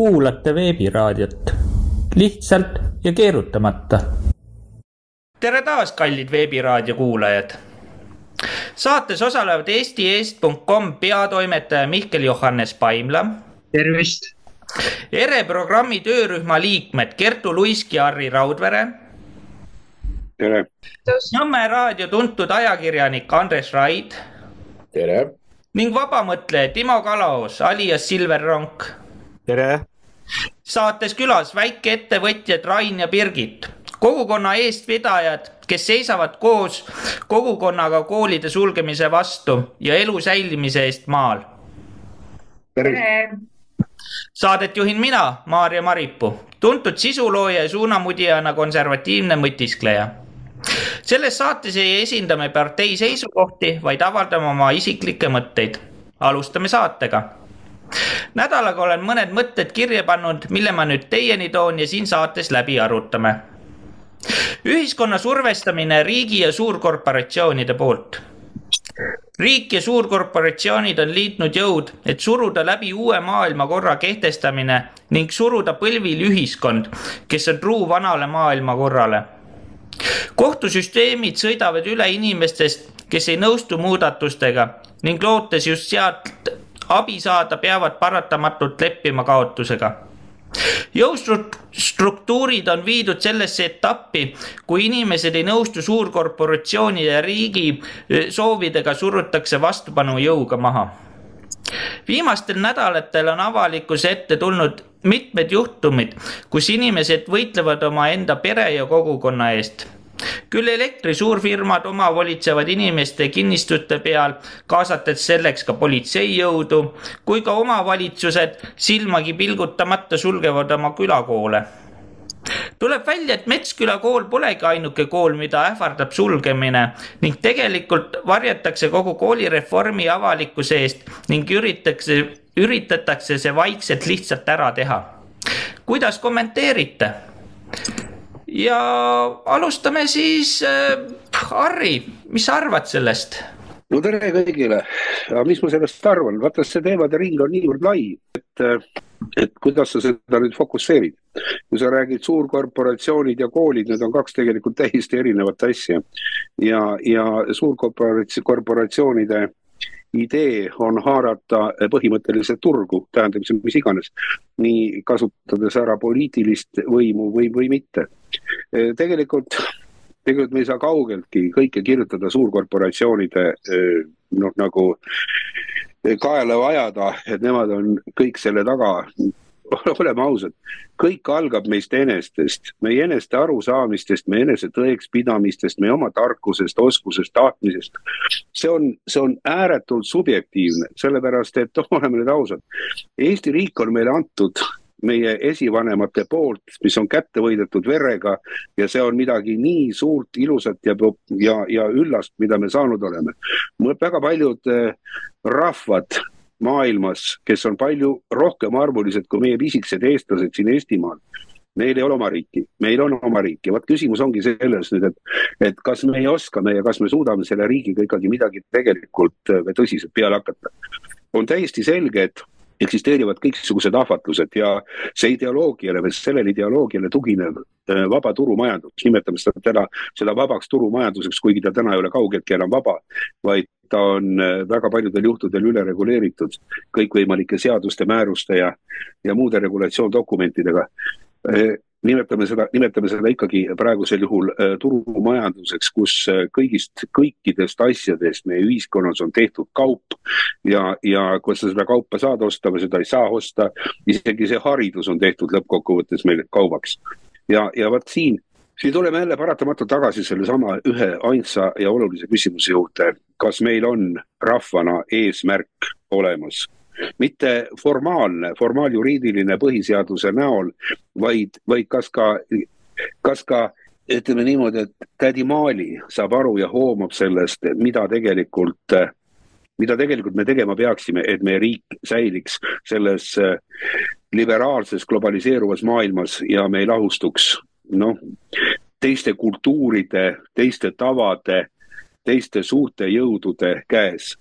kuulate veebiraadiot lihtsalt ja keerutamata. tere taas, kallid Veebiraadio kuulajad. saates osalevad eesti.com peatoimetaja Mihkel Johannes Paimla. tervist. ERE programmi töörühma liikmed Kertu Luisk ja Harri Raudvere. tere. Nõmme raadio tuntud ajakirjanik Andres Raid. tere ning vabamõtleja Timo Kalaos alias Silver Ronk. tere! Saates külas väikeettevõtjad Rain ja Birgit, kogukonna eestvedajad, kes seisavad koos kogukonnaga koolide sulgemise vastu ja elu säilimise eest maal. tere! Saadet juhin mina, Maarja Maripuu, tuntud sisulooja ja suunamudijana konservatiivne mõtiskleja selles saates ei esinda me partei seisukohti, vaid avaldame oma isiklikke mõtteid. alustame saatega. Nädalaga olen mõned mõtted kirja pannud, mille ma nüüd teieni toon ja siin saates läbi arutame. ühiskonna survestamine riigi ja suurkorporatsioonide poolt riik ja suurkorporatsioonid on liitnud jõud, et suruda läbi uue maailmakorra kehtestamine ning suruda põlvili ühiskond, kes on truu vanale maailmakorrale kohtusüsteemid sõidavad üle inimestest, kes ei nõustu muudatustega ning lootes just sealt abi saada, peavad paratamatult leppima kaotusega jõustruktuurid on viidud sellesse etappi, kui inimesed ei nõustu suurkorporatsioonide ja riigi soovidega, surutakse vastupanu jõuga maha. viimastel nädalatel on avalikkuse ette tulnud mitmed juhtumid, kus inimesed võitlevad omaenda pere ja kogukonna eest küll elektri suurfirmad omavolitsevad inimeste kinnistute peal, kaasates selleks ka politseijõudu, kui ka omavalitsused silmagi pilgutamata sulgevad oma külakoole tuleb välja, et Metsküla kool polegi ainuke kool, mida ähvardab sulgemine ning tegelikult varjatakse kogu koolireformi avalikkuse eest ning üritatakse, üritatakse see vaikselt lihtsalt ära teha. kuidas kommenteerite? Ja alustame siis äh,, Harri, mis sa arvad sellest? no tere kõigile, mis ma sellest arvan, vaata see teemade ring on niivõrd lai, et, et kuidas sa seda nüüd fokusseerid. kui sa räägid suurkorporatsioonid ja koolid, need on kaks tegelikult täiesti erinevat asja. ja, ja suurkorporatsioonide idee on haarata põhimõtteliselt turgu, tähendab mis iganes, nii kasutades ära poliitilist võimu või, või mitte. Tegelikult, tegelikult me ei saa kaugeltki kõike kirjutada suurkorporatsioonide noh, nagu kaela ajada, et nemad on kõik selle taga oleme ausad, kõik algab meist enestest, meie eneste arusaamistest, meie enese tõekspidamistest, meie oma tarkusest, oskusest, tahtmisest. see on, see on ääretult subjektiivne, sellepärast et noh, oleme nüüd ausad. Eesti riik on meile antud meie esivanemate poolt, mis on kätte võidetud verega ja see on midagi nii suurt, ilusat ja, ja, ja üllast, mida me saanud oleme. väga paljud eh, rahvad maailmas, kes on palju rohkem arvulised kui meie pisikesed eestlased siin Eestimaal. Neil ei ole oma riiki, meil on oma riik ja vot küsimus ongi selles nüüd, et, et kas me oskame ja kas me suudame selle riigiga ikkagi midagi tegelikult või tõsiselt peale hakata. on täiesti selge, et eksisteerivad kõiksugused ahvatlused ja see ideoloogiale või sellele ideoloogiale tuginev äh, vaba turumajandus, nimetame seda täna, seda vabaks turumajanduseks, kuigi ta täna ei ole kaugeltki enam vaba, vaid ta on äh, väga paljudel juhtudel üle reguleeritud kõikvõimalike seaduste, määruste ja, ja muude regulatsioondokumentidega. Äh, nimetame seda, nimetame seda ikkagi praegusel juhul äh, turumajanduseks, kus kõigist, kõikidest asjadest meie ühiskonnas on tehtud kaup ja, ja kui sa seda kaupa saad osta või seda ei saa osta, isegi see haridus on tehtud lõppkokkuvõttes meil kaubaks. ja, ja vot siin siin tuleme jälle paratamatult tagasi sellesama ühe ainsa ja olulise küsimuse juurde. kas meil on rahvana eesmärk olemas? Mitte formaalne, formaaljuriidiline põhiseaduse näol, vaid, vaid kas ka, kas ka ütleme niimoodi, et tädi Maali saab aru ja hoomab sellest, mida tegelikult, mida tegelikult me tegema peaksime, et meie riik säiliks selles liberaalses globaliseeruvas maailmas ja me ei lahustuks noh, teiste kultuuride, teiste tavade, teiste suurte jõudude käes.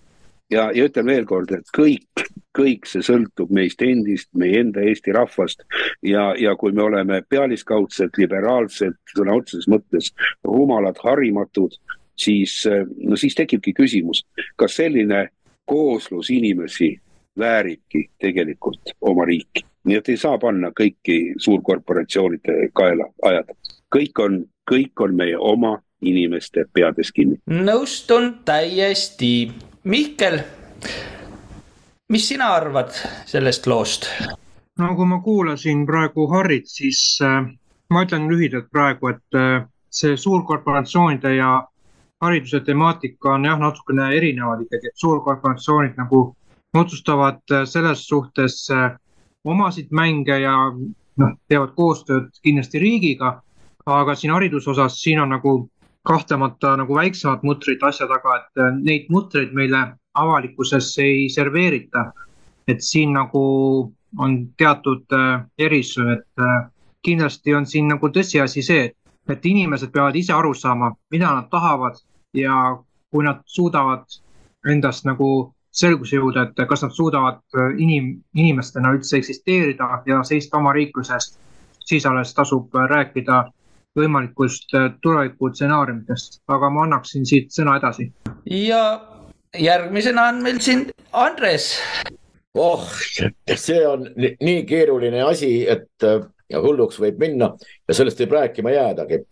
ja, ja ütlen veel kord, et kõik, kõik see sõltub meist endist, meie enda Eesti rahvast ja, ja kui me oleme pealiskaudselt, liberaalsed, sõna otseses mõttes rumalad, harimatud, siis, no siis tekibki küsimus, kas selline kooslus inimesi vääribki tegelikult oma riiki. nii et ei saa panna kõiki suurkorporatsioonide kaela ajada. kõik on, kõik on meie oma inimeste peades kinni. nõustun täiesti. Mihkel, mis sina arvad sellest loost? no kui ma kuulasin praegu Harrit, siis äh, ma ütlen lühidalt praegu, et äh, see suurkorporatsioonide ja hariduse temaatika on jah, natukene erinevad ikkagi, et suurkorporatsioonid nagu otsustavad äh, selles suhtes äh, omasid mänge ja noh, teevad koostööd kindlasti riigiga. aga siin hariduse osas, siin on nagu kahtlemata nagu väiksemad mutrid asja taga, et äh, neid mutreid meile avalikkuses ei serveerita. et siin nagu on teatud erisus, et kindlasti on siin nagu tõsiasi see, et, inimesed peavad ise aru saama, mida nad tahavad ja kui nad suudavad endast nagu selguse jõuda, et kas nad suudavad äh, inim, inimestena üldse eksisteerida ja seista oma riikluse eest, siis alles tasub rääkida võimalikust äh, tulevikustsenaariumitest, aga ma annaksin siit sõna edasi. ja järgmisena on meil siin Andres. oh, see on nii keeruline asi, et äh, ja hulluks võib minna ja sellest võib rääkima jäädagi.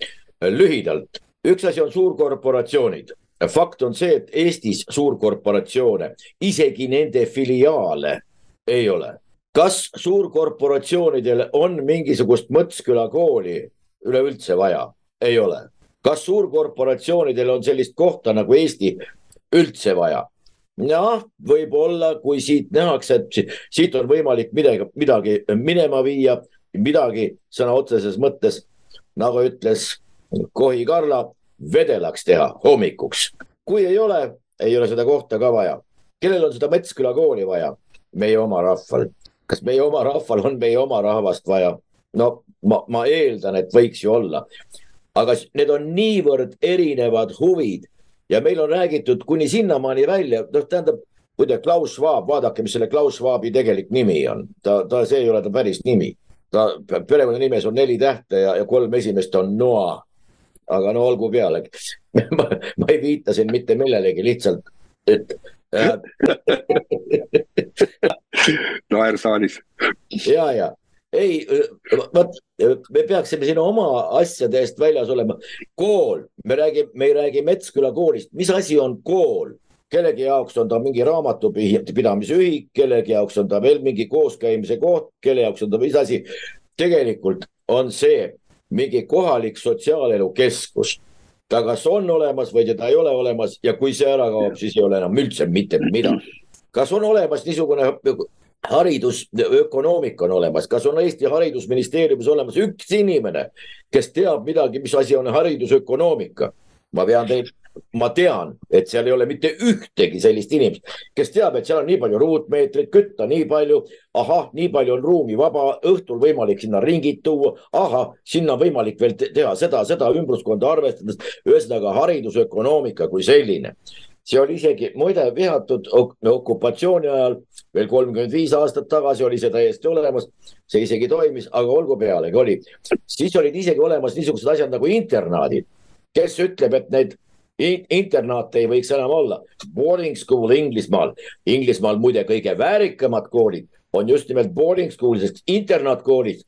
lühidalt, üks asi on suurkorporatsioonid fakt on see, et Eestis suurkorporatsioone, isegi nende filiaale ei ole. kas suurkorporatsioonidel on mingisugust Mõtsküla kooli üleüldse vaja? ei ole. kas suurkorporatsioonidel on sellist kohta nagu Eesti üldse vaja? jah, võib-olla, kui siit nähakse, et siit on võimalik midagi, midagi minema viia, midagi sõna otseses mõttes, nagu ütles Kohi Karla, vedelaks teha hommikuks. kui ei ole, ei ole seda kohta ka vaja. kellel on seda Metsküla kooli vaja? meie oma rahval. kas meie oma rahval on meie oma rahvast vaja? no ma, ma eeldan, et võiks ju olla. aga need on niivõrd erinevad huvid ja meil on räägitud kuni sinnamaani välja, noh, tähendab muide Klaus Schwab, vaadake, mis selle Klaus Schwabi tegelik nimi on, ta, ta, see ei ole ta päris nimi. ta perekonnanimes on neli tähte ja, ja kolm esimest on Noa aga no olgu peale ma, ma ei viita siin mitte millelegi, lihtsalt, et äh, naer saalis. ja, ja ei, vot me peaksime siin oma asjade eest väljas olema. kool, me räägime, me ei räägi Metsküla koolist, mis asi on kool? kellegi jaoks on ta mingi raamatupidamise ühik, kellegi jaoks on ta veel mingi kooskäimise koht, kelle jaoks on ta mis asi. tegelikult on see mingi kohalik sotsiaalelu keskus. ta kas on olemas või teda ei ole olemas ja kui see ära kaob, siis ei ole enam üldse mitte midagi. kas on olemas niisugune haridusökonoomika on olemas, kas on Eesti Haridusministeeriumis olemas üks inimene, kes teab midagi, mis asi on haridusökonoomika? ma pean teid ma tean, et seal ei ole mitte ühtegi sellist inimest, kes teab, et seal on nii palju ruutmeetreid, kütta nii palju. ahah, nii palju on ruumi vaba, õhtul võimalik sinna ringid tuua. ahah, sinna on võimalik veel teha seda, seda ümbruskonda arvestades. ühesõnaga haridusökonoomika kui selline see oli isegi muide vihatud okupatsiooni ajal, veel kolmkümmend viis aastat tagasi oli see täiesti olemas. see isegi toimis, aga olgu pealegi oli. siis olid isegi olemas niisugused asjad nagu internaadid, kes ütleb, et need internaate ei võiks enam olla. Boarding school Inglismaal, Inglismaal muide kõige väärikamad koolid on just nimelt boarding school, sest internaatkoolid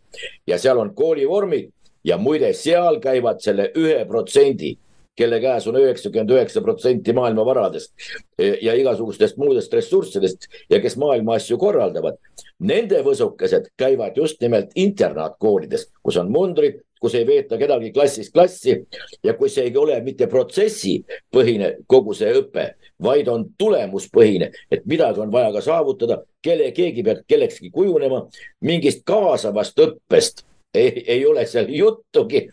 ja seal on koolivormid ja muide, seal käivad selle ühe protsendi kelle käes on üheksakümmend üheksa protsenti maailma varadest ja igasugustest muudest ressurssidest ja kes maailma asju korraldavad. Nende võsukesed käivad just nimelt internaatkoolides, kus on mundrid, kus ei veeta kedagi klassist klassi ja kus ei ole mitte protsessipõhine kogu see õpe, vaid on tulemuspõhine, et midagi on vaja ka saavutada, kelle, keegi peab kellekski kujunema, mingist kaasavast õppest ei, ei ole seal juttugi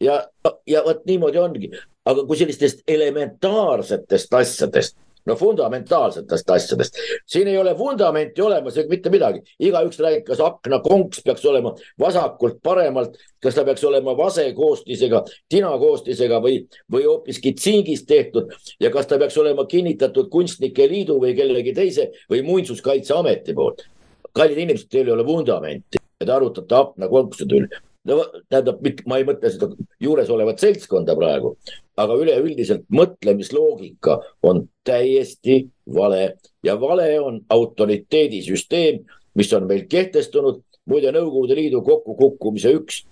ja, ja vot niimoodi ongi, aga kui sellistest elementaarsetest asjadest no fundamentaalsetest asjadest. siin ei ole vundamenti olemas ega mitte midagi, igaüks räägib, kas aknakonks peaks olema vasakult paremalt, kas ta peaks olema vase koostisega, tina koostisega või, või hoopiski tsingist tehtud ja kas ta peaks olema kinnitatud Kunstnike Liidu või kellegi teise või Muinsuskaitseameti poolt. kallid inimesed, teil ei ole vundamenti, te arutate aknakonksude üle no tähendab, ma ei mõtle seda juuresolevat seltskonda praegu, aga üleüldiselt mõtlemisloogika on täiesti vale ja vale on autoriteedisüsteem, mis on meil kehtestunud. muide, Nõukogude Liidu kokkukukkumise üks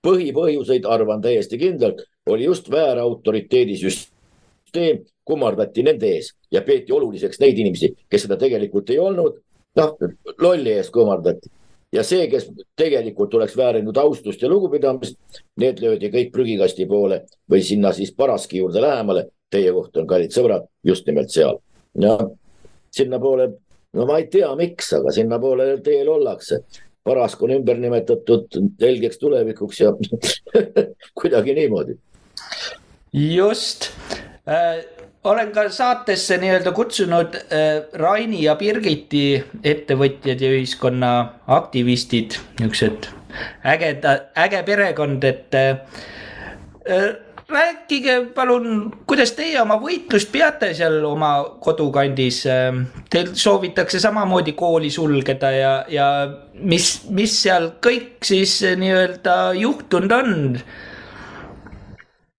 põhipõhjuseid, arvan täiesti kindlalt, oli just väär autoriteedisüsteem, kummardati nende ees ja peeti oluliseks neid inimesi, kes seda tegelikult ei olnud. noh, lolli ees kummardati ja see, kes tegelikult oleks väärinud austust ja lugupidamist, need löödi kõik prügikasti poole või sinna siis Paraski juurde lähemale. Teie koht on, kallid sõbrad, just nimelt seal. ja sinnapoole, no ma ei tea, miks, aga sinnapoole teel ollakse. Parask on ümber nimetatud helgeks tulevikuks ja kuidagi niimoodi. just äh olen ka saatesse nii-öelda kutsunud äh, Raini ja Birgiti ettevõtjad ja ühiskonna aktivistid, niisugused ägeda, äge perekond, et äh, äh, rääkige palun, kuidas teie oma võitlust peate seal oma kodukandis. Teil soovitakse samamoodi kooli sulgeda ja, ja mis, mis seal kõik siis nii-öelda juhtunud on?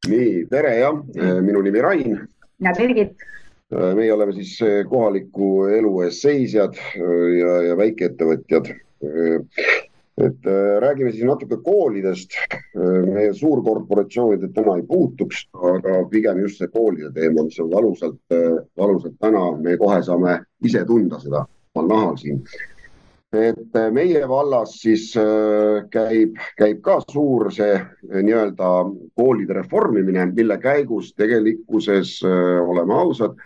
nii, tere jah, minu nimi Rain ja Birgit. Äh, meie oleme siis äh, kohaliku elu eest seisjad äh, ja, ja väikeettevõtjad. et räägime siis natuke koolidest. meie suurkorporatsioonid täna ei puutuks, aga pigem just see koolide teema, mis on valusalt, valusalt täna, me kohe saame ise tunda seda omal nahal siin et meie vallas siis käib, käib ka suur see nii-öelda koolide reformimine, mille käigus tegelikkuses, oleme ausad,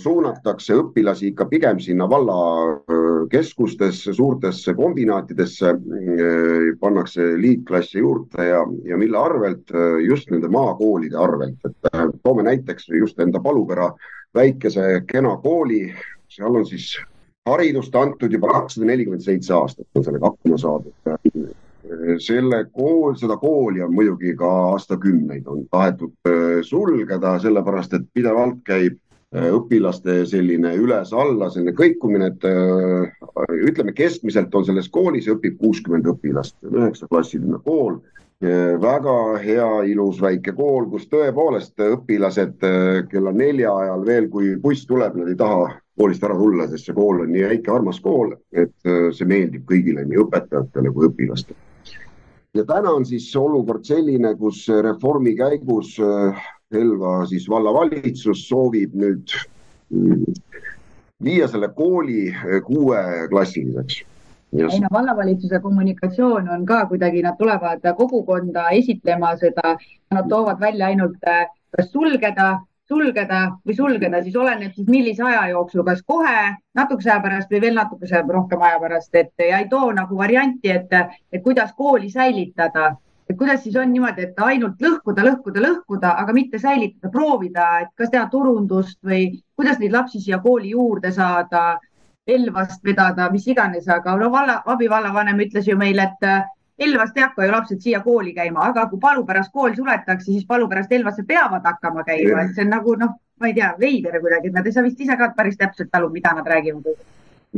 suunatakse õpilasi ikka pigem sinna vallakeskustesse, suurtesse kombinaatidesse, pannakse liitklasse juurde ja, ja mille arvelt, just nende maakoolide arvelt, et toome näiteks just enda Palupera väikese kena kooli, seal on siis haridust antud juba kakssada nelikümmend seitse aastat on sellega hakkama saadud. selle kool, seda kooli on muidugi ka aastakümneid on tahetud äh, sulgeda, sellepärast et pidevalt käib äh, õpilaste selline üles-alla, selline kõikumine, et äh, ütleme, keskmiselt on selles koolis õpib kuuskümmend õpilast, üheksaklassiline kool väga hea, ilus väike kool, kus tõepoolest õpilased kella nelja ajal veel, kui buss tuleb, nad ei taha koolist ära tulla, sest see kool on nii väike, armas kool, et äh, see meeldib kõigile, nii õpetajatele kui õpilastele. ja täna on siis olukord selline, kus reformi käigus Elva äh, siis vallavalitsus soovib nüüd mm, viia selle kooli äh, kuueklassiliseks Yes. ei no vallavalitsuse kommunikatsioon on ka kuidagi, nad tulevad kogukonda esitlema seda, nad toovad välja ainult kas sulgeda sulgeda või sulgeda, siis oleneb siis millise aja jooksul, kas kohe natukese aja pärast või veel natukese rohkem aja pärast, et ja ei too nagu varianti, et, et kuidas kooli säilitada. et kuidas siis on niimoodi, et ainult lõhkuda, lõhkuda, lõhkuda, aga mitte säilitada, proovida, et kas teha turundust või kuidas neid lapsi siia kooli juurde saada, Elvast vedada, mis iganes, aga no valla, abivallavanem ütles ju meile, et Elvast ei hakka ju lapsed siia kooli käima, aga kui Palupärast kool suletakse, siis Palupärast Elvasse peavad hakkama käima, et see on nagu noh, ma ei tea, veider kuidagi, et nad ei saa vist ise ka päris täpselt aru, mida nad räägivad.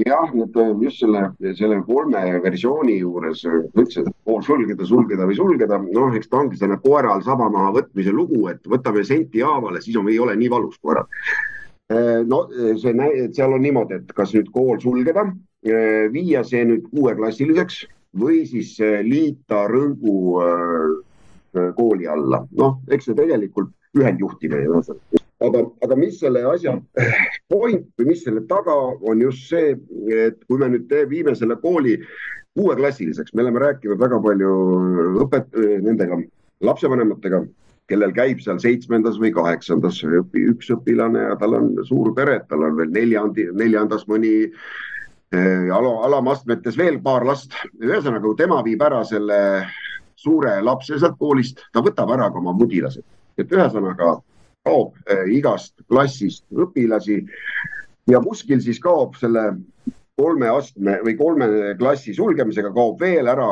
Jah, nad just selle, selle kolme versiooni juures ütlesid, et pool sulgeda, sulgeda või sulgeda, noh, eks ta ongi selline koeral saba maha võtmise lugu, et võtame senti haavale, siis on, ei ole nii valus koerad. no see, seal on niimoodi, et kas nüüd kool sulgeda, viia see nüüd kuueklassiliseks või siis liita Rõngu äh, kooli alla. noh, eks see tegelikult ühendjuhtimine ühesõnaga. aga, aga mis selle asja point või mis selle taga on just see, et kui me nüüd te, viime selle kooli kuueklassiliseks, me oleme rääkinud väga palju õpet-, nendega lapsevanematega, kellel käib seal seitsmendas või kaheksandas õpi, üks õpilane ja tal on suur pere, tal on veel neljandi, neljandas mõni ala, alamastmetes veel paar last. ühesõnaga, kui tema viib ära selle suure lapse sealt koolist, ta võtab ära ka oma mudilased. et ühesõnaga kaob igast klassist õpilasi ja kuskil siis kaob selle kolme astme või kolme klassi sulgemisega kaob veel ära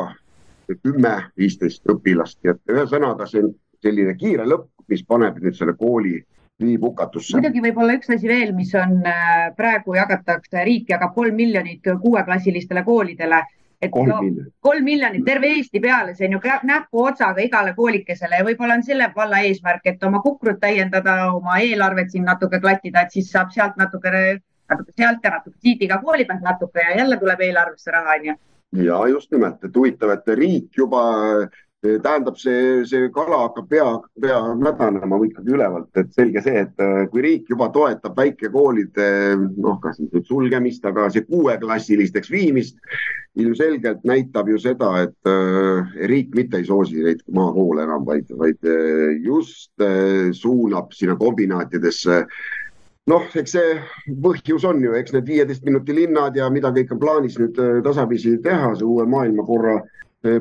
kümme, viisteist õpilast, et ühesõnaga see on selline kiire lõpp, mis paneb nüüd selle kooli viib hukatusse. muidugi võib olla üks asi veel, mis on praegu jagatakse, riik jagab kolm miljonit kuueklassilistele koolidele et kolm no, miljonit. kolm miljonit terve Eesti peale, see on ju näpuotsaga igale koolikesele ja võib-olla on selle valla eesmärk, et oma kukrut täiendada, oma eelarvet siin natuke klattida, et siis saab sealt natukene, natuke sealt ja natuke siit iga kooli pealt natuke ja jälle tuleb eelarvesse raha, onju. ja just nimelt, et huvitav, et riik juba tähendab, see, see kala hakkab pea, pea mädanema ikkagi ülevalt, et selge see, et äh, kui riik juba toetab väikekoolide noh, kas nüüd sulgemist, aga see kuueklassilisteks viimist, ilmselgelt näitab ju seda, et äh, riik mitte ei soosi neid maakoole enam, vaid, vaid äh, just suunab sinna kombinaatidesse. Noh, eks see põhjus on ju, eks need viieteist minuti linnad ja mida kõik on plaanis nüüd tasapisi teha, see uue maailmakorra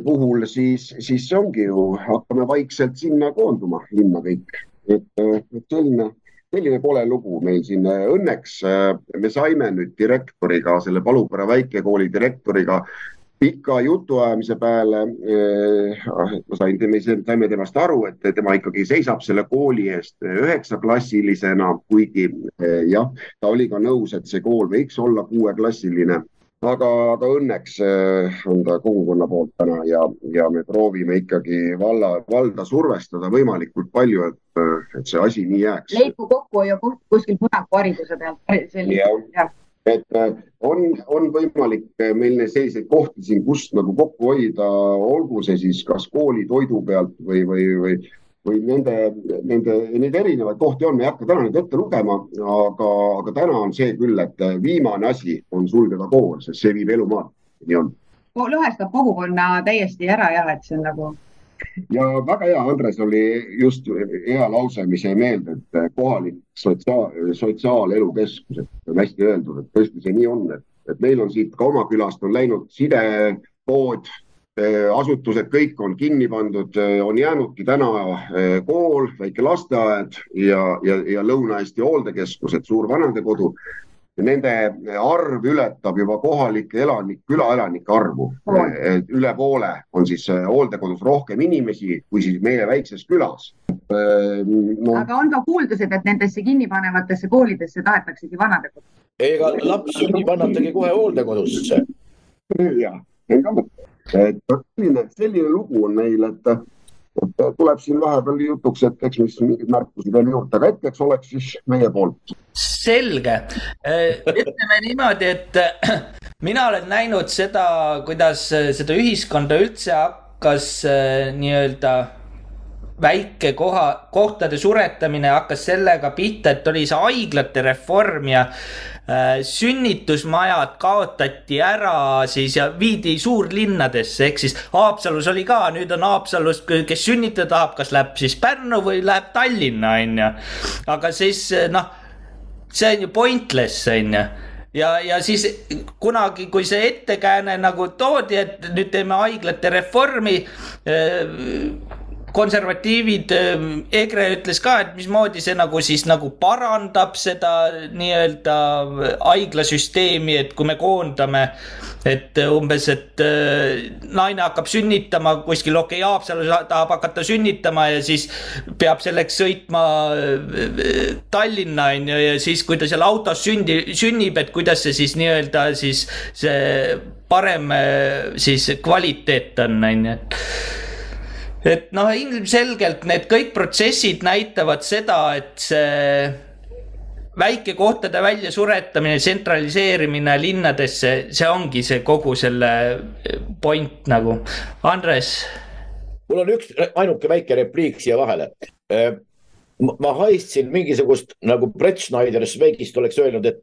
puhul, siis, siis see ongi ju, hakkame vaikselt sinna koonduma, linna kõik. et, et selline, selline kole lugu meil siin. Õnneks me saime nüüd direktoriga, selle Palupere väikekooli direktoriga pika jutuajamise peale ma sain, me saime temast aru, et tema ikkagi seisab selle kooli eest üheksaklassilisena, kuigi jah, ta oli ka nõus, et see kool võiks olla kuueklassiline aga, aga õnneks äh, on ta kogukonna poolt täna ja, ja me proovime ikkagi valla, valda survestada võimalikult palju, et, äh, et see asi nii jääks. leidku kokkuhoiu koht kuskil Punaku hariduse pealt. et äh, on, on võimalik meil selliseid kohti siin, kust nagu kokku hoida, olgu see siis kas kooli toidu pealt või, või, või või nende, nende, neid erinevaid kohti on, ma ei hakka täna neid ette lugema, aga, aga täna on see küll, et viimane asi on sulgeda kool, sest see viib elu maale, nii on. lõhestab kogukonna täiesti ära jah, et see on nagu. ja väga hea, Andres, oli just hea lause, mis jäi meelde, et kohalik sotsiaal, sotsiaalelukeskus, et on hästi öeldud, et tõesti see nii on, et, et meil on siit ka oma külast on läinud sidepood asutused kõik on kinni pandud, äh, on jäänudki täna äh, kool, väike lasteaed ja, ja, ja Lõuna-Eesti hooldekeskused, suur vanadekodu. Nende arv ületab juba kohalike elanik, külaelanike arvu. üle poole on siis hooldekodus rohkem inimesi kui siis meie väikses külas no.. aga on ka kuuldused, et nendesse kinnipanevatesse koolidesse tahetaksegi vanadekodu? ega laps sünnib, annatagi kohe hooldekodusse. jah, ka mõte et selline, selline lugu on meil, et, et tuleb siin vahepeal jutuks, et eks mis mingid märkused veel juurde, aga hetkeks oleks siis meie poolt. selge, äh, ütleme niimoodi, et mina olen näinud seda, kuidas seda ühiskonda üldse hakkas nii-öelda väike koha, kohtade suretamine hakkas sellega pihta, et oli see haiglate reform ja äh, sünnitusmajad kaotati ära siis ja viidi suurlinnadesse, ehk siis Haapsalus oli ka, nüüd on Haapsalus, kes sünnitada tahab, kas läheb siis Pärnu või läheb Tallinna, on ju. aga siis noh, see on ju pointless, on ju ja, ja siis kunagi, kui see ettekääne nagu toodi, et nüüd teeme haiglate reformi äh, konservatiivid, ähm, EKRE ütles ka, et mismoodi see nagu siis nagu parandab seda nii-öelda haiglasüsteemi, et kui me koondame, et umbes, et äh, naine hakkab sünnitama kuskil, okei okay,, Haapsalus tahab hakata sünnitama ja siis peab selleks sõitma äh, Tallinna on ju ja siis, kui ta seal autos sündi, sünnib, et kuidas see siis nii-öelda siis see parem äh, siis kvaliteet on, on ju, et et noh, ilmselgelt need kõik protsessid näitavad seda, et see väikekohtade väljasuretamine, tsentraliseerimine linnadesse, see ongi see kogu selle point nagu. Andres. mul on üks ainuke väike repliik siia vahele. Äh, ma haistsin mingisugust nagu Brett Schneider Šveigist oleks öelnud, et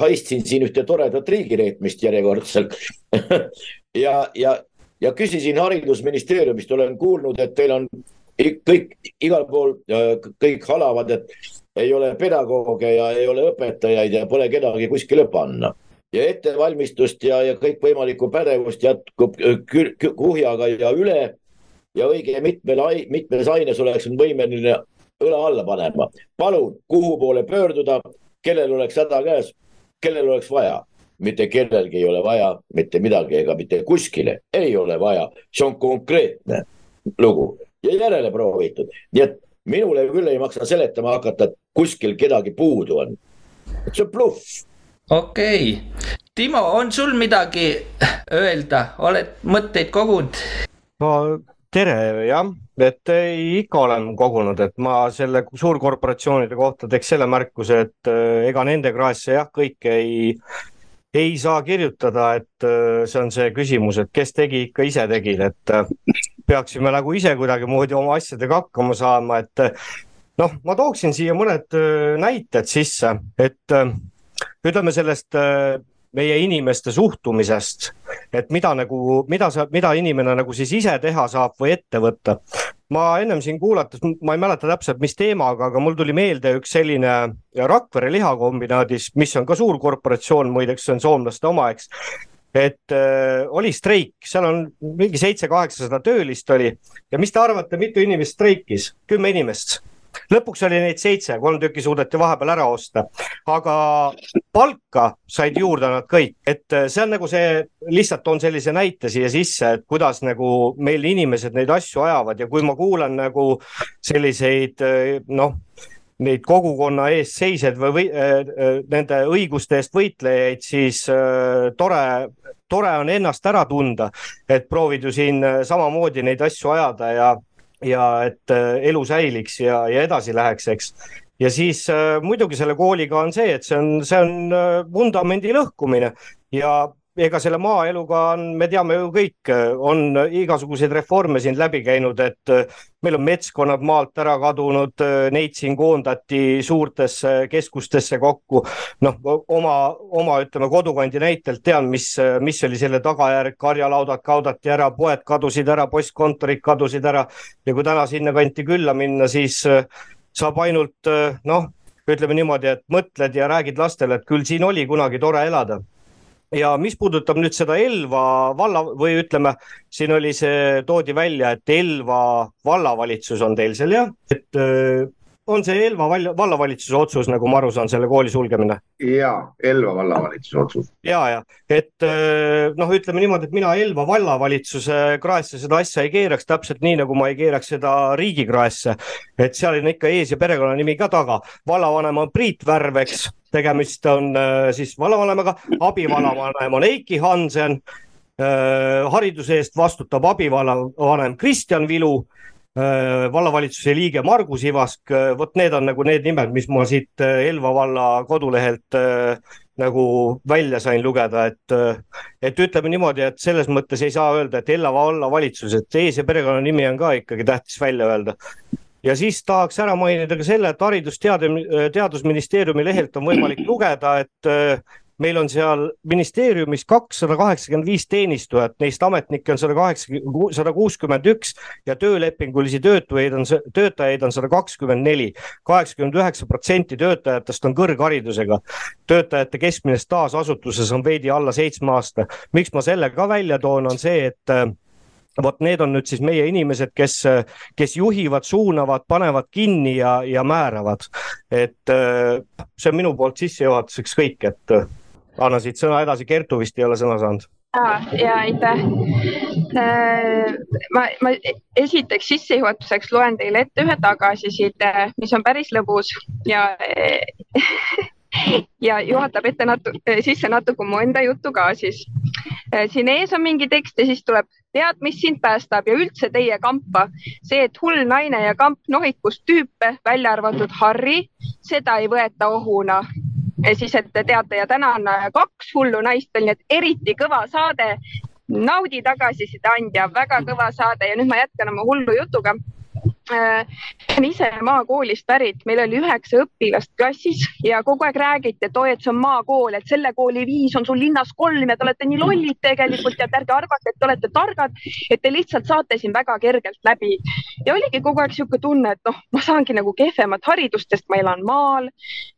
haistsin siin ühte toredat riigireetmist järjekordselt ja, ja ja küsisin haridusministeeriumist, olen kuulnud, et teil on kõik igal pool kõik halavad, et ei ole pedagooge ja ei ole õpetajaid ja pole kedagi kuskile panna. ja ettevalmistust ja, ja kõikvõimalikku pädevust jätkub kuhjaga ja üle ja õige mitmel, mitmes aines oleks võimeline õla alla panema. palun, kuhu poole pöörduda, kellel oleks häda käes, kellel oleks vaja mitte kellelgi ei ole vaja mitte midagi ega mitte kuskile ei ole vaja, see on konkreetne lugu ja järele proovitud, nii et minule küll ei maksa seletama hakata, et kuskil kedagi puudu on. see on bluff. okei okay., Timo, on sul midagi öelda, oled mõtteid kogunud? no tere, jah, et ikka olen kogunud, et ma selle suurkorporatsioonide kohta teeks selle märkuse, et eh, ega nende kraesse jah, kõike ei ei saa kirjutada, et äh, see on see küsimus, et kes tegi, ikka ise tegid, et äh, peaksime nagu ise kuidagimoodi oma asjadega hakkama saama, et äh, noh, ma tooksin siia mõned näited sisse, et ütleme sellest meie inimeste suhtumisest, et mida nagu, mida sa, mida inimene nagu siis ise teha saab või ette võtta. ma ennem siin kuulates, ma ei mäleta täpselt, mis teemaga, aga mul tuli meelde üks selline Rakvere lihakombinaadis, mis on ka suur korporatsioon, muideks see on soomlaste oma, eks et äh, oli streik, seal on mingi seitse-kaheksasada töölist oli ja mis te arvate, mitu inimest streikis? kümme inimest lõpuks oli neid seitse, kolm tükki suudeti vahepeal ära osta, aga palka said juurde nad kõik, et äh, see on nagu see, lihtsalt toon sellise näite siia sisse, et kuidas nagu meil inimesed neid asju ajavad. Ja kui ma kuulan nagu selliseid äh, noh neid kogukonna eest seisjaid või, või äh, nende õiguste eest võitlejaid, siis äh, tore, tore on ennast ära tunda, et proovid ju siin äh, samamoodi neid asju ajada ja ja et äh, elu säiliks ja, ja edasi läheks, eks. ja siis äh, muidugi selle kooliga on see, et see on, see on äh, vundamendi lõhkumine ja ega selle maaeluga on, me teame ju kõik, on igasuguseid reforme siin läbi käinud, et meil on metskonnad maalt ära kadunud, neid siin koondati suurtesse keskustesse kokku. noh, oma, oma ütleme kodukandi näitelt tean, mis, mis oli selle tagajärg, karjalaudad kaotati ära, poed kadusid ära, postkontorid kadusid ära. Ja kui täna sinnakanti külla minna, siis saab ainult noh, ütleme niimoodi, et mõtled ja räägid lastele, et küll siin oli kunagi tore elada ja mis puudutab nüüd seda Elva valla või ütleme, siin oli see, toodi välja, et Elva vallavalitsus on teil seal jah, et on see Elva vallavalitsuse otsus, nagu ma aru saan, selle kooli sulgemine? ja, Elva vallavalitsuse otsus. ja, ja et äh, noh, ütleme niimoodi, et mina Elva vallavalitsuse kraesse seda asja ei keeraks, täpselt nii nagu ma ei keeraks seda riigi kraesse. et seal on ikka ees ja perekonnanimi ka taga, vallavanem on Priit Värv, eks, tegemist on äh, siis vallavanemaga, abivallavanem on Eiki Hansen. Äh, hariduse eest vastutab abivallavanem Kristjan Vilu. Äh, vallavalitsuse liige Margus Ivask, vot need on nagu need nimed, mis ma siit Elva valla kodulehelt nagu välja sain lugeda, et, et ütleme niimoodi, et selles mõttes ei saa öelda, et Elva vallavalitsus, et ees- ja perekonnanimi on ka ikkagi tähtis välja öelda ja siis tahaks ära mainida ka selle, et Haridus-Teade, Teadusministeeriumi lehelt on võimalik lugeda, et meil on seal ministeeriumis kakssada kaheksakümmend viis teenistujat, neist ametnikke on sada kaheksa, sada kuuskümmend üks ja töölepingulisi töötajaid on, töötajaid on sada kakskümmend neli. kaheksakümmend üheksa protsenti töötajatest on kõrgharidusega. töötajate keskmine staaž asutuses on veidi alla seitsme aasta. miks ma selle ka välja toon, on see, et äh, vot need on nüüd siis meie inimesed, kes, kes juhivad, suunavad, panevad kinni ja, ja määravad. et äh, see on minu poolt sissejuhatuseks kõik, et annan siit sõna edasi, Kertu vist ei ole sõna saanud. ja aitäh. Äh, ma, ma esiteks sissejuhatuseks loen teile ette ühe tagasiside, mis on päris lõbus ja ja juhatab ette natu-, sisse natuke mu enda juttu ka siis. Äh, siin ees on mingi tekst ja siis tuleb, tead, mis sind päästab ja üldse teie kampa. see, et hull naine ja kamp nohikust tüüpe, välja arvatud Harri, seda ei võeta ohuna siis, et te teate ja täna on äh, kaks hullu naist veel, nii et eriti kõva saade. naudi tagasiside andja, väga kõva saade ja nüüd ma jätkan oma hullu jutuga olen ise maakoolist pärit, meil oli üheksa õpilast klassis ja kogu aeg räägiti, et oi, et see on maakool, et selle kooli viis on sul linnas kolm ja te olete nii lollid tegelikult ja et ärge arvake, et te olete targad, et te lihtsalt saate siin väga kergelt läbi. ja oligi kogu aeg niisugune tunne, et noh, ma saangi nagu kehvemat haridust, sest ma elan maal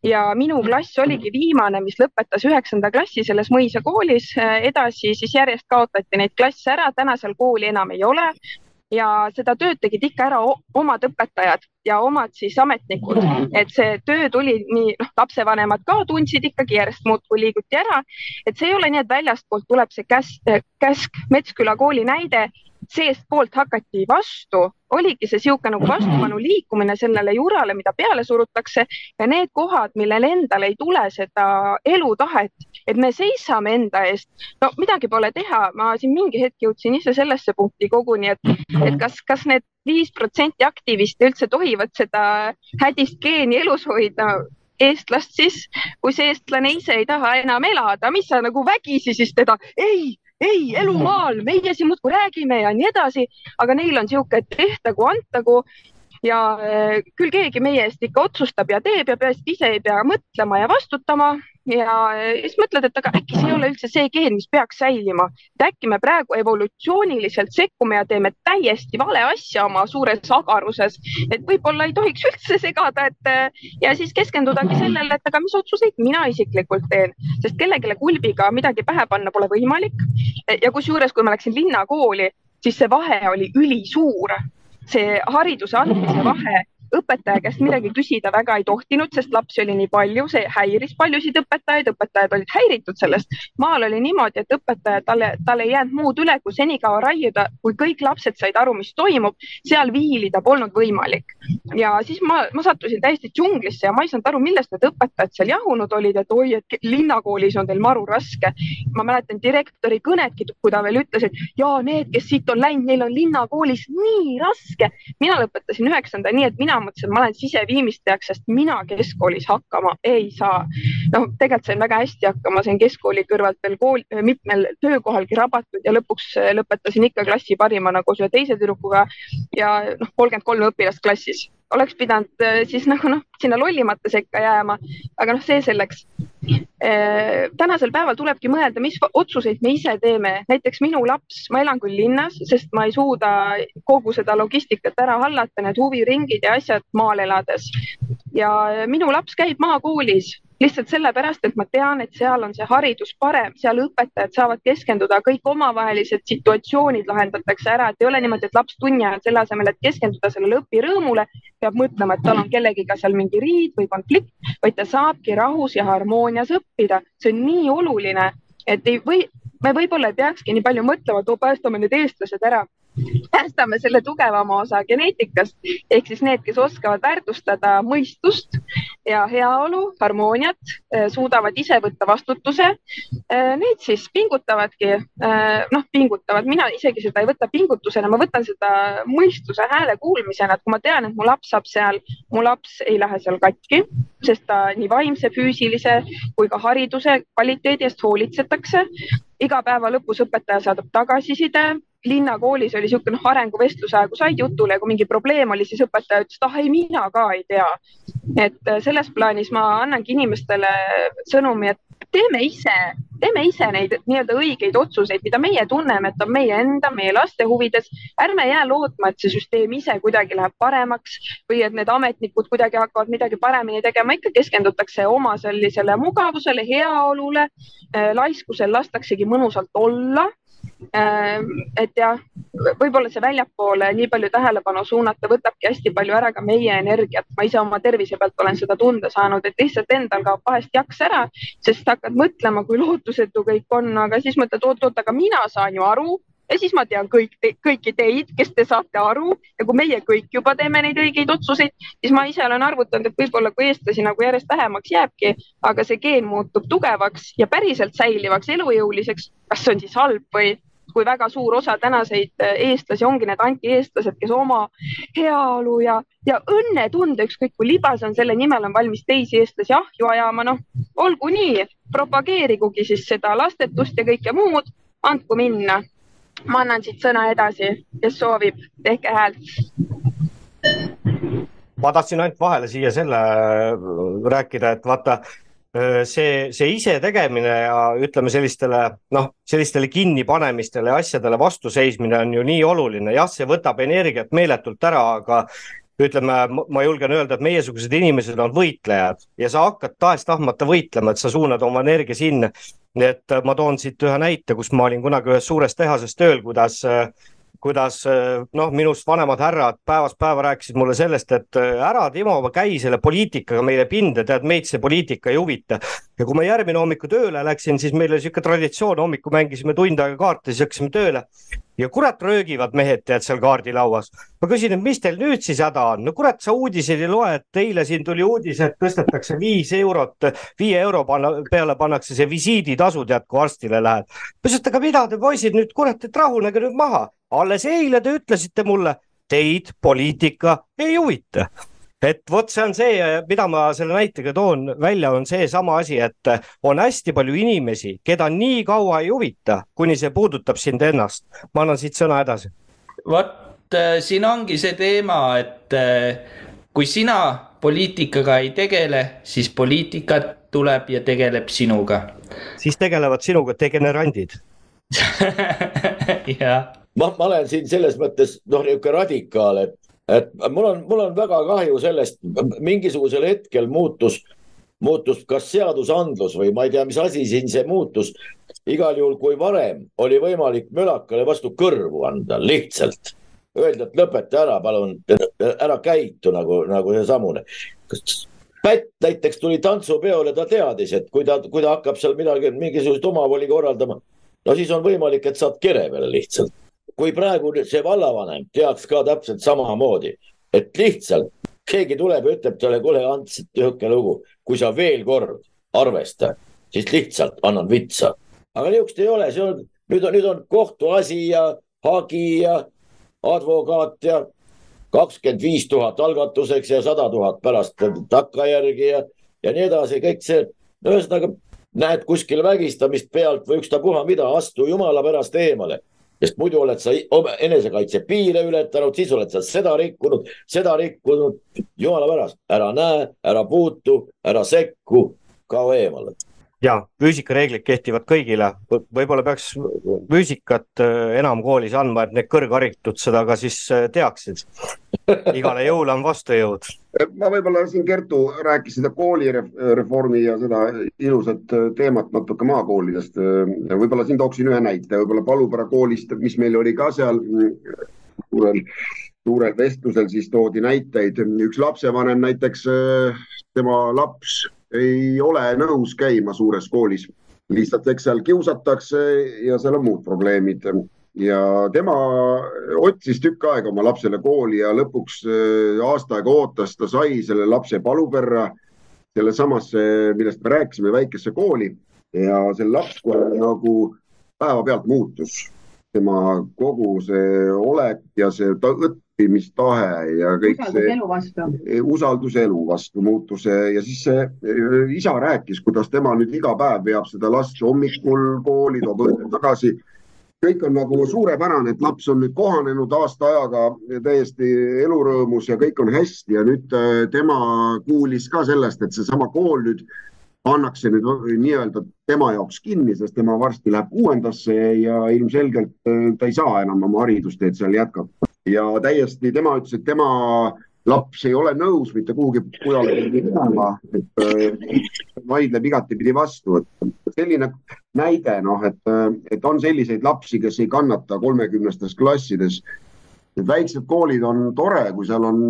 ja minu klass oligi viimane, mis lõpetas üheksanda klassi selles mõisa koolis. edasi siis järjest kaotati neid klasse ära, täna seal kooli enam ei ole ja seda tööd tegid ikka ära omad õpetajad ja omad siis ametnikud, et see töö tuli nii, noh, lapsevanemad ka tundsid ikkagi järjest muudkui liiguti ära, et see ei ole nii, et väljastpoolt tuleb see käsk, käsk Metsküla kooli näide seestpoolt hakati vastu, oligi see niisugune nagu vastupanu liikumine sellele jurale, mida peale surutakse ja need kohad, millel endal ei tule seda elutahet, et me seisame enda eest. no midagi pole teha, ma siin mingi hetk jõudsin ise sellesse punkti koguni, et, et kas, kas need viis protsenti aktiviste üldse tohivad seda hädist geeni elus hoida eestlast siis, kui see eestlane ise ei taha enam elada, mis sa nagu vägisi siis teda, ei ei, elu maal, meie siin muudkui räägime ja nii edasi, aga neil on niisugune, tehtagu, antagu. Ja eh, küll keegi meie eest ikka otsustab ja teeb ja peaasi, et ise ei pea mõtlema ja vastutama ja eh, siis mõtled, et aga äkki see ei ole üldse see geen, mis peaks säilima. et äkki me praegu evolutsiooniliselt sekkume ja teeme täiesti vale asja oma suures agaruses, et võib-olla ei tohiks üldse segada, et eh, ja siis keskendudagi sellele, et aga mis otsuseid mina isiklikult teen, sest kellelegi kulbiga midagi pähe panna pole võimalik. ja kusjuures, kui ma läksin linnakooli, siis see vahe oli ülisuur see hariduse andmise vahe õpetaja käest midagi küsida väga ei tohtinud, sest lapsi oli nii palju, see häiris paljusid õpetajaid, õpetajad olid häiritud sellest. maal oli niimoodi, et õpetaja talle, talle ei jäänud muud üle, kui senikaua raiuda, kui kõik lapsed said aru, mis toimub, seal viilida polnud võimalik. ja siis ma, ma sattusin täiesti džunglisse ja ma ei saanud aru, millest need õpetajad seal jahunud olid, et oi, et linnakoolis on teil maru raske. ma mäletan direktori kõnetki, kui ta veel ütles, et ja need, kes siit on läinud, neil on linnakoolis nii raske. mina lõpetasin üheksanda, nii et mina mina mõtlesin, et ma olen siseviimistlejaks, sest mina keskkoolis hakkama ei saa. noh, tegelikult sain väga hästi hakkama, sain keskkooli kõrvalt veel kool, mitmel töökohalgi rabatud ja lõpuks lõpetasin ikka klassi parimana koos ühe teise tüdrukuga ja noh, kolmkümmend kolm õpilast klassis oleks pidanud äh, siis nagu noh, sinna lollimate sekka jääma, aga noh, see selleks. Äh, tänasel päeval tulebki mõelda, mis otsuseid me ise teeme, näiteks minu laps, ma elan küll linnas, sest ma ei suuda kogu seda logistikat ära hallata, need huviringid ja asjad maal elades. ja minu laps käib maakoolis lihtsalt sellepärast, et ma tean, et seal on see haridus parem, seal õpetajad saavad keskenduda, kõik omavahelised situatsioonid lahendatakse ära, et ei ole niimoodi, et laps tunni ajal selle asemel, et keskenduda sellele õpirõõmule, peab mõtlema, et tal on kellegiga seal mingi riid või konflikt, vaid ta saabki rahus ja harmoonias õppida. see on nii oluline, et ei või, me võib-olla ei peakski nii palju mõtlema, et oo, päästame need eestlased ära päästame selle tugevama osa geneetikast. Ehk siis need, kes oskavad väärtustada mõistust ja heaolu, harmooniat, eh, suudavad ise võtta vastutuse. Eh, need siis pingutavadki, eh, noh, pingutavad, mina isegi seda ei võta pingutusena, ma võtan seda mõistuse hääle kuulmisena, et kui ma tean, et mu laps saab seal, mu laps ei lähe seal katki, sest ta nii vaimse, füüsilise kui ka hariduse kvaliteedi eest hoolitsetakse. Iga päeva lõpus õpetaja saadab tagasiside, linnakoolis oli niisugune arenguvestluse aeg, kui said jutule ja kui mingi probleem oli, siis õpetaja ütles, et ah ei, mina ka ei tea. et äh, selles plaanis ma annangi inimestele sõnumi, et teeme ise, teeme ise neid nii-öelda õigeid otsuseid, mida meie tunneme, et on meie enda, meie laste huvides. ärme jää lootma, et see süsteem ise kuidagi läheb paremaks või et need ametnikud kuidagi hakkavad midagi paremini tegema, ikka keskendutakse oma sellisele mugavusele, heaolule. Äh, laiskusel lastaksegi mõnusalt olla et jah, võib-olla see väljapoole nii palju tähelepanu suunata võtabki hästi palju ära ka meie energiat. ma ise oma tervise pealt olen seda tunda saanud, et lihtsalt endal kaob vahest jaks ära, sest hakkad mõtlema, kui lootusetu kõik on, aga siis mõtled, oot-oot, aga mina saan ju aru ja siis ma tean kõik te,, kõiki teid, kes te saate aru ja kui meie kõik juba teeme neid õigeid otsuseid, siis ma ise olen arvutanud, et võib-olla kui eestlasi nagu järjest vähemaks jääbki, aga see geen muutub tugevaks ja päriselt säilivaks, elujõuliseks, kas see on siis halb või kui väga suur osa tänaseid äh, eestlasi ongi need antieestlased, kes oma heaolu ja, ja õnnetunde, ükskõik kui libas on, selle nimel on valmis teisi eestlasi ahju ajama, noh, olgu nii, propageerigugi siis seda lastetust ja kõike muud, andku minna. ma annan siit sõna edasi, kes soovib, tehke häält ma tahtsin ainult vahele siia selle rääkida, et vaata see, see isetegemine ja ütleme sellistele noh, sellistele kinnipanemistele ja asjadele vastuseismine on ju nii oluline, jah, see võtab energiat meeletult ära, aga ütleme, ma julgen öelda, et meiesugused inimesed on võitlejad ja sa hakkad tahes-tahtmata võitlema, et sa suunad oma energia sinna. et ma toon siit ühe näite, kus ma olin kunagi ühes suures tehases tööl, kuidas kuidas noh, minust vanemad härrad päevast päeva rääkisid mulle sellest, et ära Timo, käi selle poliitikaga meile pinda, tead meid see poliitika ei huvita. Ja kui ma järgmine hommik tööle läksin, siis meil oli sihuke traditsioon, hommikul mängisime tund aega kaarte, siis hakkasime tööle ja kurat röögivad mehed tead seal kaardilauas. ma küsin, et mis teil nüüd siis häda on, no kurat, sa uudiseid ei loe, et eile siin tuli uudis, et tõstetakse viis eurot, viie euro panna, peale pannakse see visiiditasu, tead, kui arstile lähed. ma ütlesin, et aga mida te poisid nüüd kurat, et rahunege nüüd maha, alles eile te ütlesite mulle, teid poliitika ei huvita et vot see on see, mida ma selle näitega toon välja, on seesama asi, et on hästi palju inimesi, keda nii kaua ei huvita, kuni see puudutab sind ennast. ma annan siit sõna edasi. vot äh, siin ongi see teema, et äh, kui sina poliitikaga ei tegele, siis poliitika tuleb ja tegeleb sinuga. siis tegelevad sinuga degenerandid jah. ma, ma olen siin selles mõttes noh, niisugune radikaal, et et mul on, mul on väga kahju sellest, mingisugusel hetkel muutus, muutus kas seadusandlus või ma ei tea, mis asi siin see muutus. igal juhul, kui varem oli võimalik mölakale vastu kõrvu anda lihtsalt, öelda, et lõpeta ära, palun, ära käitu nagu, nagu seesamune. Pätt näiteks tuli tantsupeole, ta teadis, et kui ta, kui ta hakkab seal midagi, mingisugust omavoli korraldama, no siis on võimalik, et saad kere peale lihtsalt kui praegu see vallavanem teaks ka täpselt samamoodi, et lihtsalt keegi tuleb ja ütleb talle, kuule Ants, niisugune lugu, kui sa veel kord arvesta, siis lihtsalt annan vitsa. aga niisugust ei ole, see on, nüüd on, nüüd on kohtuasi ja hagi ja advokaat ja kakskümmend viis tuhat algatuseks ja sada tuhat pärast takkajärgi ja, ja nii edasi, kõik see, ühesõnaga näed kuskil vägistamist pealt või ükstapuha mida, astu jumala pärast eemale sest muidu oled sa enesekaitse piire ületanud, siis oled sa seda rikkunud, seda rikkunud. jumala pärast, ära näe, ära puutu, ära sekku, kao eemale ja füüsikareeglid kehtivad kõigile, võib-olla peaks füüsikat äh, enam koolis andma, et need kõrgharitud seda ka siis äh, teaksid. Igale jõule on vastujõud. ma võib-olla siin Kertu rääkis seda koolireformi ja seda ilusat teemat natuke maakoolidest. võib-olla siin tooksin ühe näite, võib-olla Palupära koolist, mis meil oli ka seal suurel, suurel vestlusel, siis toodi näiteid, üks lapsevanem näiteks, tema laps ei ole nõus käima suures koolis. lihtsalt, eks seal kiusatakse ja seal on muud probleemid ja tema otsis tükk aega oma lapsele kooli ja lõpuks äh, aasta aega ootas, ta sai selle lapse paluperra sellesamasse, millest me rääkisime, väikesse kooli ja see laps kohe nagu päevapealt muutus. tema kogu see olek ja see õppimistahe ja kõik usaldus see. elu vastu. usaldus elu vastu muutus ja siis see eh, isa rääkis, kuidas tema nüüd iga päev veab seda last hommikul kooli, toob õhtul tagasi. Kõik on nagu suurepärane, et laps on nüüd kohanenud aasta ajaga täiesti elurõõmus ja kõik on hästi ja nüüd eh, tema kuulis ka sellest, et seesama kool nüüd pannakse nüüd nii-öelda tema jaoks kinni, sest tema varsti läheb kuuendasse ja ilmselgelt eh, ta ei saa enam oma haridusteed seal jätkata. Ja täiesti tema ütles, et tema laps ei ole nõus mitte kuhugi mujale minema, et äh, vaidleb igatepidi vastu, et selline näide noh, et, äh, et on selliseid lapsi, kes ei kannata kolmekümnestes klassides. Need väiksed koolid on tore, kui seal on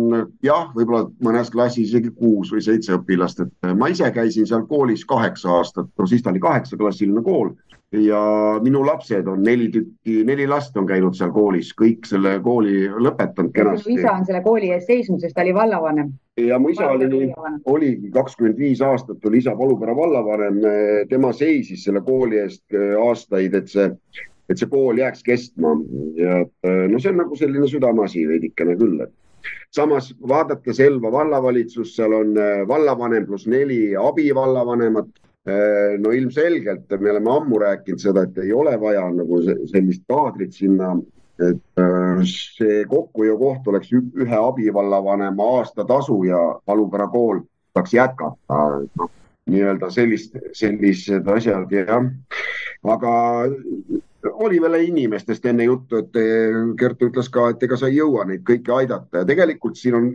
jah, võib-olla mõnes klassis isegi kuus või seitse õpilast, et ma ise käisin seal koolis kaheksa aastat, no siis ta oli kaheksaklassiline kool ja minu lapsed on neli tükki, neli last on käinud seal koolis, kõik selle kooli lõpetanud kenasti. isa on selle kooli eest seisnud, sest ta oli vallavanem. ja mu isa oli, oligi kakskümmend viis aastat oli isa Palupere vallavanem, tema seisis selle kooli eest äh, aastaid, et see, et see kool jääks kestma ja äh, no see on nagu selline südameasi veidikene küll, et samas vaadates Elva vallavalitsust, seal on äh, vallavanem pluss neli abivallavanemat Äh, no ilmselgelt me oleme ammu rääkinud seda, et ei ole vaja nagu sellist kaadrit sinna, et see kokkuhoiukoht oleks ühe abivallavanema aastatasu ja Palupera kool saaks jätkata, noh nii-öelda sellist, sellised asjad jah. aga oli veel inimestest enne juttu, et Kertu ütles ka, et ega sa ei jõua neid kõiki aidata. Ja tegelikult siin on,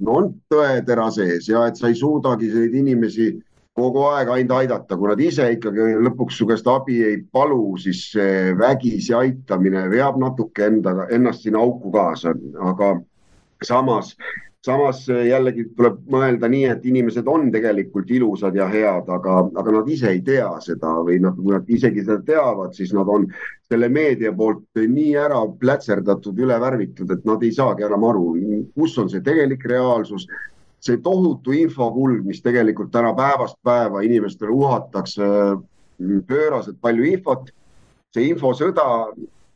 no on tõetera sees ja et sa ei suudagi neid inimesi kogu aeg ainult aidata, kui nad ise ikkagi lõpuks su käest abi ei palu, siis see vägisi aitamine veab natuke endaga, ennast sinna auku kaasa, aga samas samas jällegi tuleb mõelda nii, et inimesed on tegelikult ilusad ja head, aga, aga nad ise ei tea seda või noh, kui nad isegi seda teavad, siis nad on selle meedia poolt nii ära plätserdatud, üle värvitud, et nad ei saagi enam aru, kus on see tegelik reaalsus. see tohutu infokulg, mis tegelikult täna päevast päeva inimestele uhatakse pööraselt palju infot, see infosõda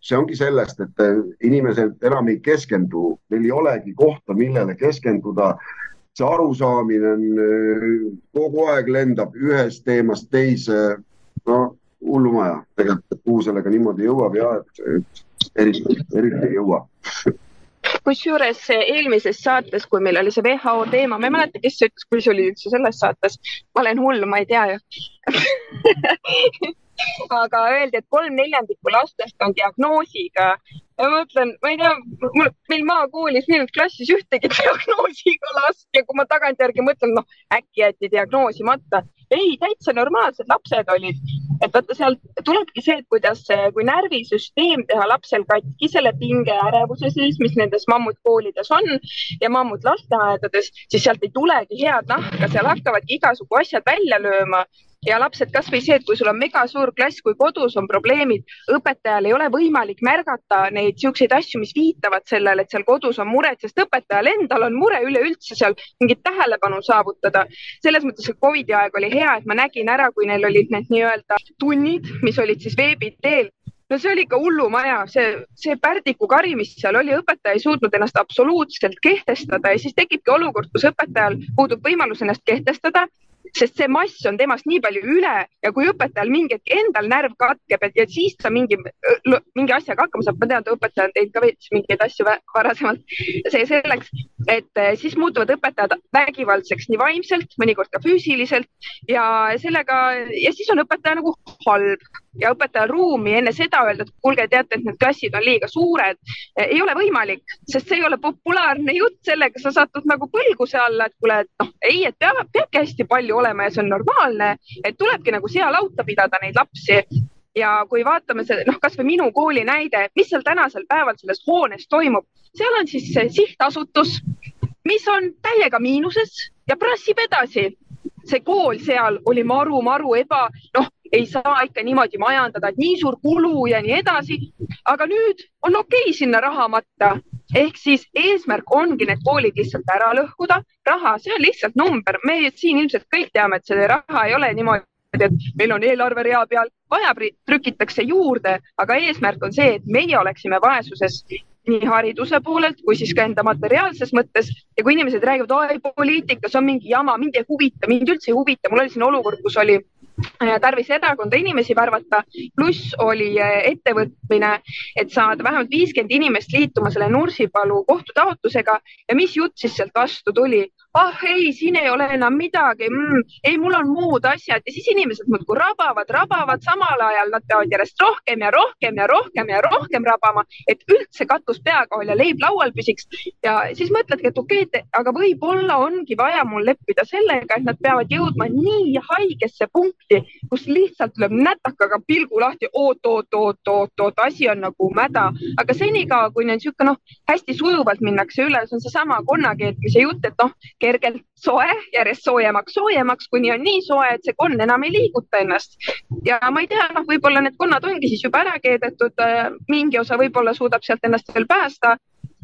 see ongi sellest, et äh, inimesed enam ei keskendu, neil ei olegi kohta, millele keskenduda. see arusaamine on äh, kogu aeg lendab ühest teemast teise. no hullumaja tegelikult, kuhu sellega niimoodi jõuab ja et, et eriti, eriti ei jõua kusjuures eelmises saates, kui meil oli see WHO teema, ma ei mäleta, kes ütles, kui see oli üldse selles saates, ma olen hull, ma ei tea ju aga öeldi, et kolm neljandikku lastest on diagnoosiga. ja ma mõtlen, ma ei tea, mul, meil maakoolis neljandast klassis ühtegi diagnoosiga last ja kui ma tagantjärgi mõtlen, noh äkki jäeti diagnoosimata. ei, täitsa normaalsed lapsed olid. et vaata, sealt tulebki see, et kuidas, kui närvisüsteem teha lapsel katki selle pinge ärevuse sees, mis nendes mammutkoolides on ja mammutlasteaedades, siis sealt ei tulegi head nahka, seal hakkavadki igasugu asjad välja lööma ja lapsed, kasvõi see, et kui sul on megasuur klass, kui kodus on probleemid, õpetajal ei ole võimalik märgata neid siukseid asju, mis viitavad sellele, et seal kodus on mured, sest õpetajal endal on mure üleüldse seal mingit tähelepanu saavutada. selles mõttes, et Covidi aeg oli hea, et ma nägin ära, kui neil olid need nii-öelda tunnid, mis olid siis veebi teel no see oli ikka hullumaja, see, see pärdiku kari, mis seal oli, õpetaja ei suutnud ennast absoluutselt kehtestada ja siis tekibki olukord, kus õpetajal puudub võimalus ennast kehtestada sest see mass on temast nii palju üle ja kui õpetajal mingi hetk endal närv katkeb, et ja siis ta mingi, mingi asjaga hakkama saab, ma tean, et õpetaja on teinud ka veits mingeid asju varasemalt. see selleks, et eh, siis muutuvad õpetajad vägivaldseks nii vaimselt, mõnikord ka füüsiliselt ja sellega ja siis on õpetaja nagu halb ja õpetajal ruumi enne seda öelda, et kuulge, teate, et need klassid on liiga suured, ei ole võimalik, sest see ei ole populaarne jutt, sellega sa satud nagu põlguse alla, et kuule, et noh, ei, et peab, peabki hästi palju olema ja see on normaalne, et tulebki nagu sealauta pidada neid lapsi. Ja kui vaatame see, noh, kasvõi minu kooli näide, mis seal tänasel päeval selles hoones toimub, seal on siis sihtasutus, mis on täiega miinuses ja prassib edasi. See kool seal oli maru, maru eba, noh, ei saa ikka niimoodi majandada, et nii suur kulu ja nii edasi. aga nüüd on okei okay sinna raha matta ehk siis eesmärk ongi need koolid lihtsalt ära lõhkuda. raha, see on lihtsalt number, me siin ilmselt kõik teame, et see raha ei ole niimoodi et meil on eelarverea peal, vaja trükitakse juurde, aga eesmärk on see, et meie oleksime vaesuses nii hariduse poolelt kui siis ka enda materiaalses mõttes. Ja kui inimesed räägivad, oi poliitikas on mingi jama, mind ei huvita, mind üldse ei huvita, mul oli siin olukord, kus oli tarvis erakonda inimesi värvata, pluss oli äh, ettevõtmine, et saada vähemalt viiskümmend inimest liituma selle Nursipalu kohtutaotlusega ja mis jutt siis sealt vastu tuli? Ah ei, siin ei ole enam midagi. Mm,, ei, mul on muud asjad. Ja siis inimesed muudkui rabavad, rabavad, samal ajal nad peavad järjest rohkem ja rohkem ja rohkem ja rohkem rabama, et üldse katus pea kohal ja leib laual püsiks. ja siis mõtledki, et okei okay,, aga võib-olla ongi vaja mul leppida sellega, et nad peavad jõudma nii haigesse punkti, kus lihtsalt lööb nätakaga pilgu lahti, oot, oot, oot, oot, oot, asi on nagu mäda, aga senikaua, kui neil niisugune noh, hästi sujuvalt minnakse üle, see on seesama konnakeetmise jutt, et noh, kergelt soe, järjest soojemaks, soojemaks, kuni on nii soe, et see konn enam ei liiguta ennast. ja ma ei tea, noh, võib-olla need konnad ongi siis juba ära keedetud, äh, mingi osa võib-olla suudab sealt ennast veel päästa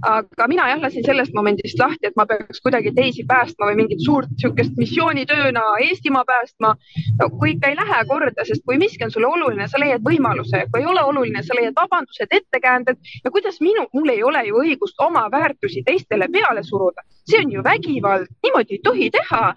aga mina jah lasin sellest momendist lahti, et ma peaks kuidagi teisi päästma või mingit suurt niisugust missioonitööna Eestimaa päästma. No,. kui ikka ei lähe korda, sest kui miski on sulle oluline, sa leiad võimaluse, kui ei ole oluline, sa leiad vabandused, ettekäänded. Ja kuidas minu, mul ei ole ju õigust oma väärtusi teistele peale suruda, see on ju vägivald, niimoodi ei tohi teha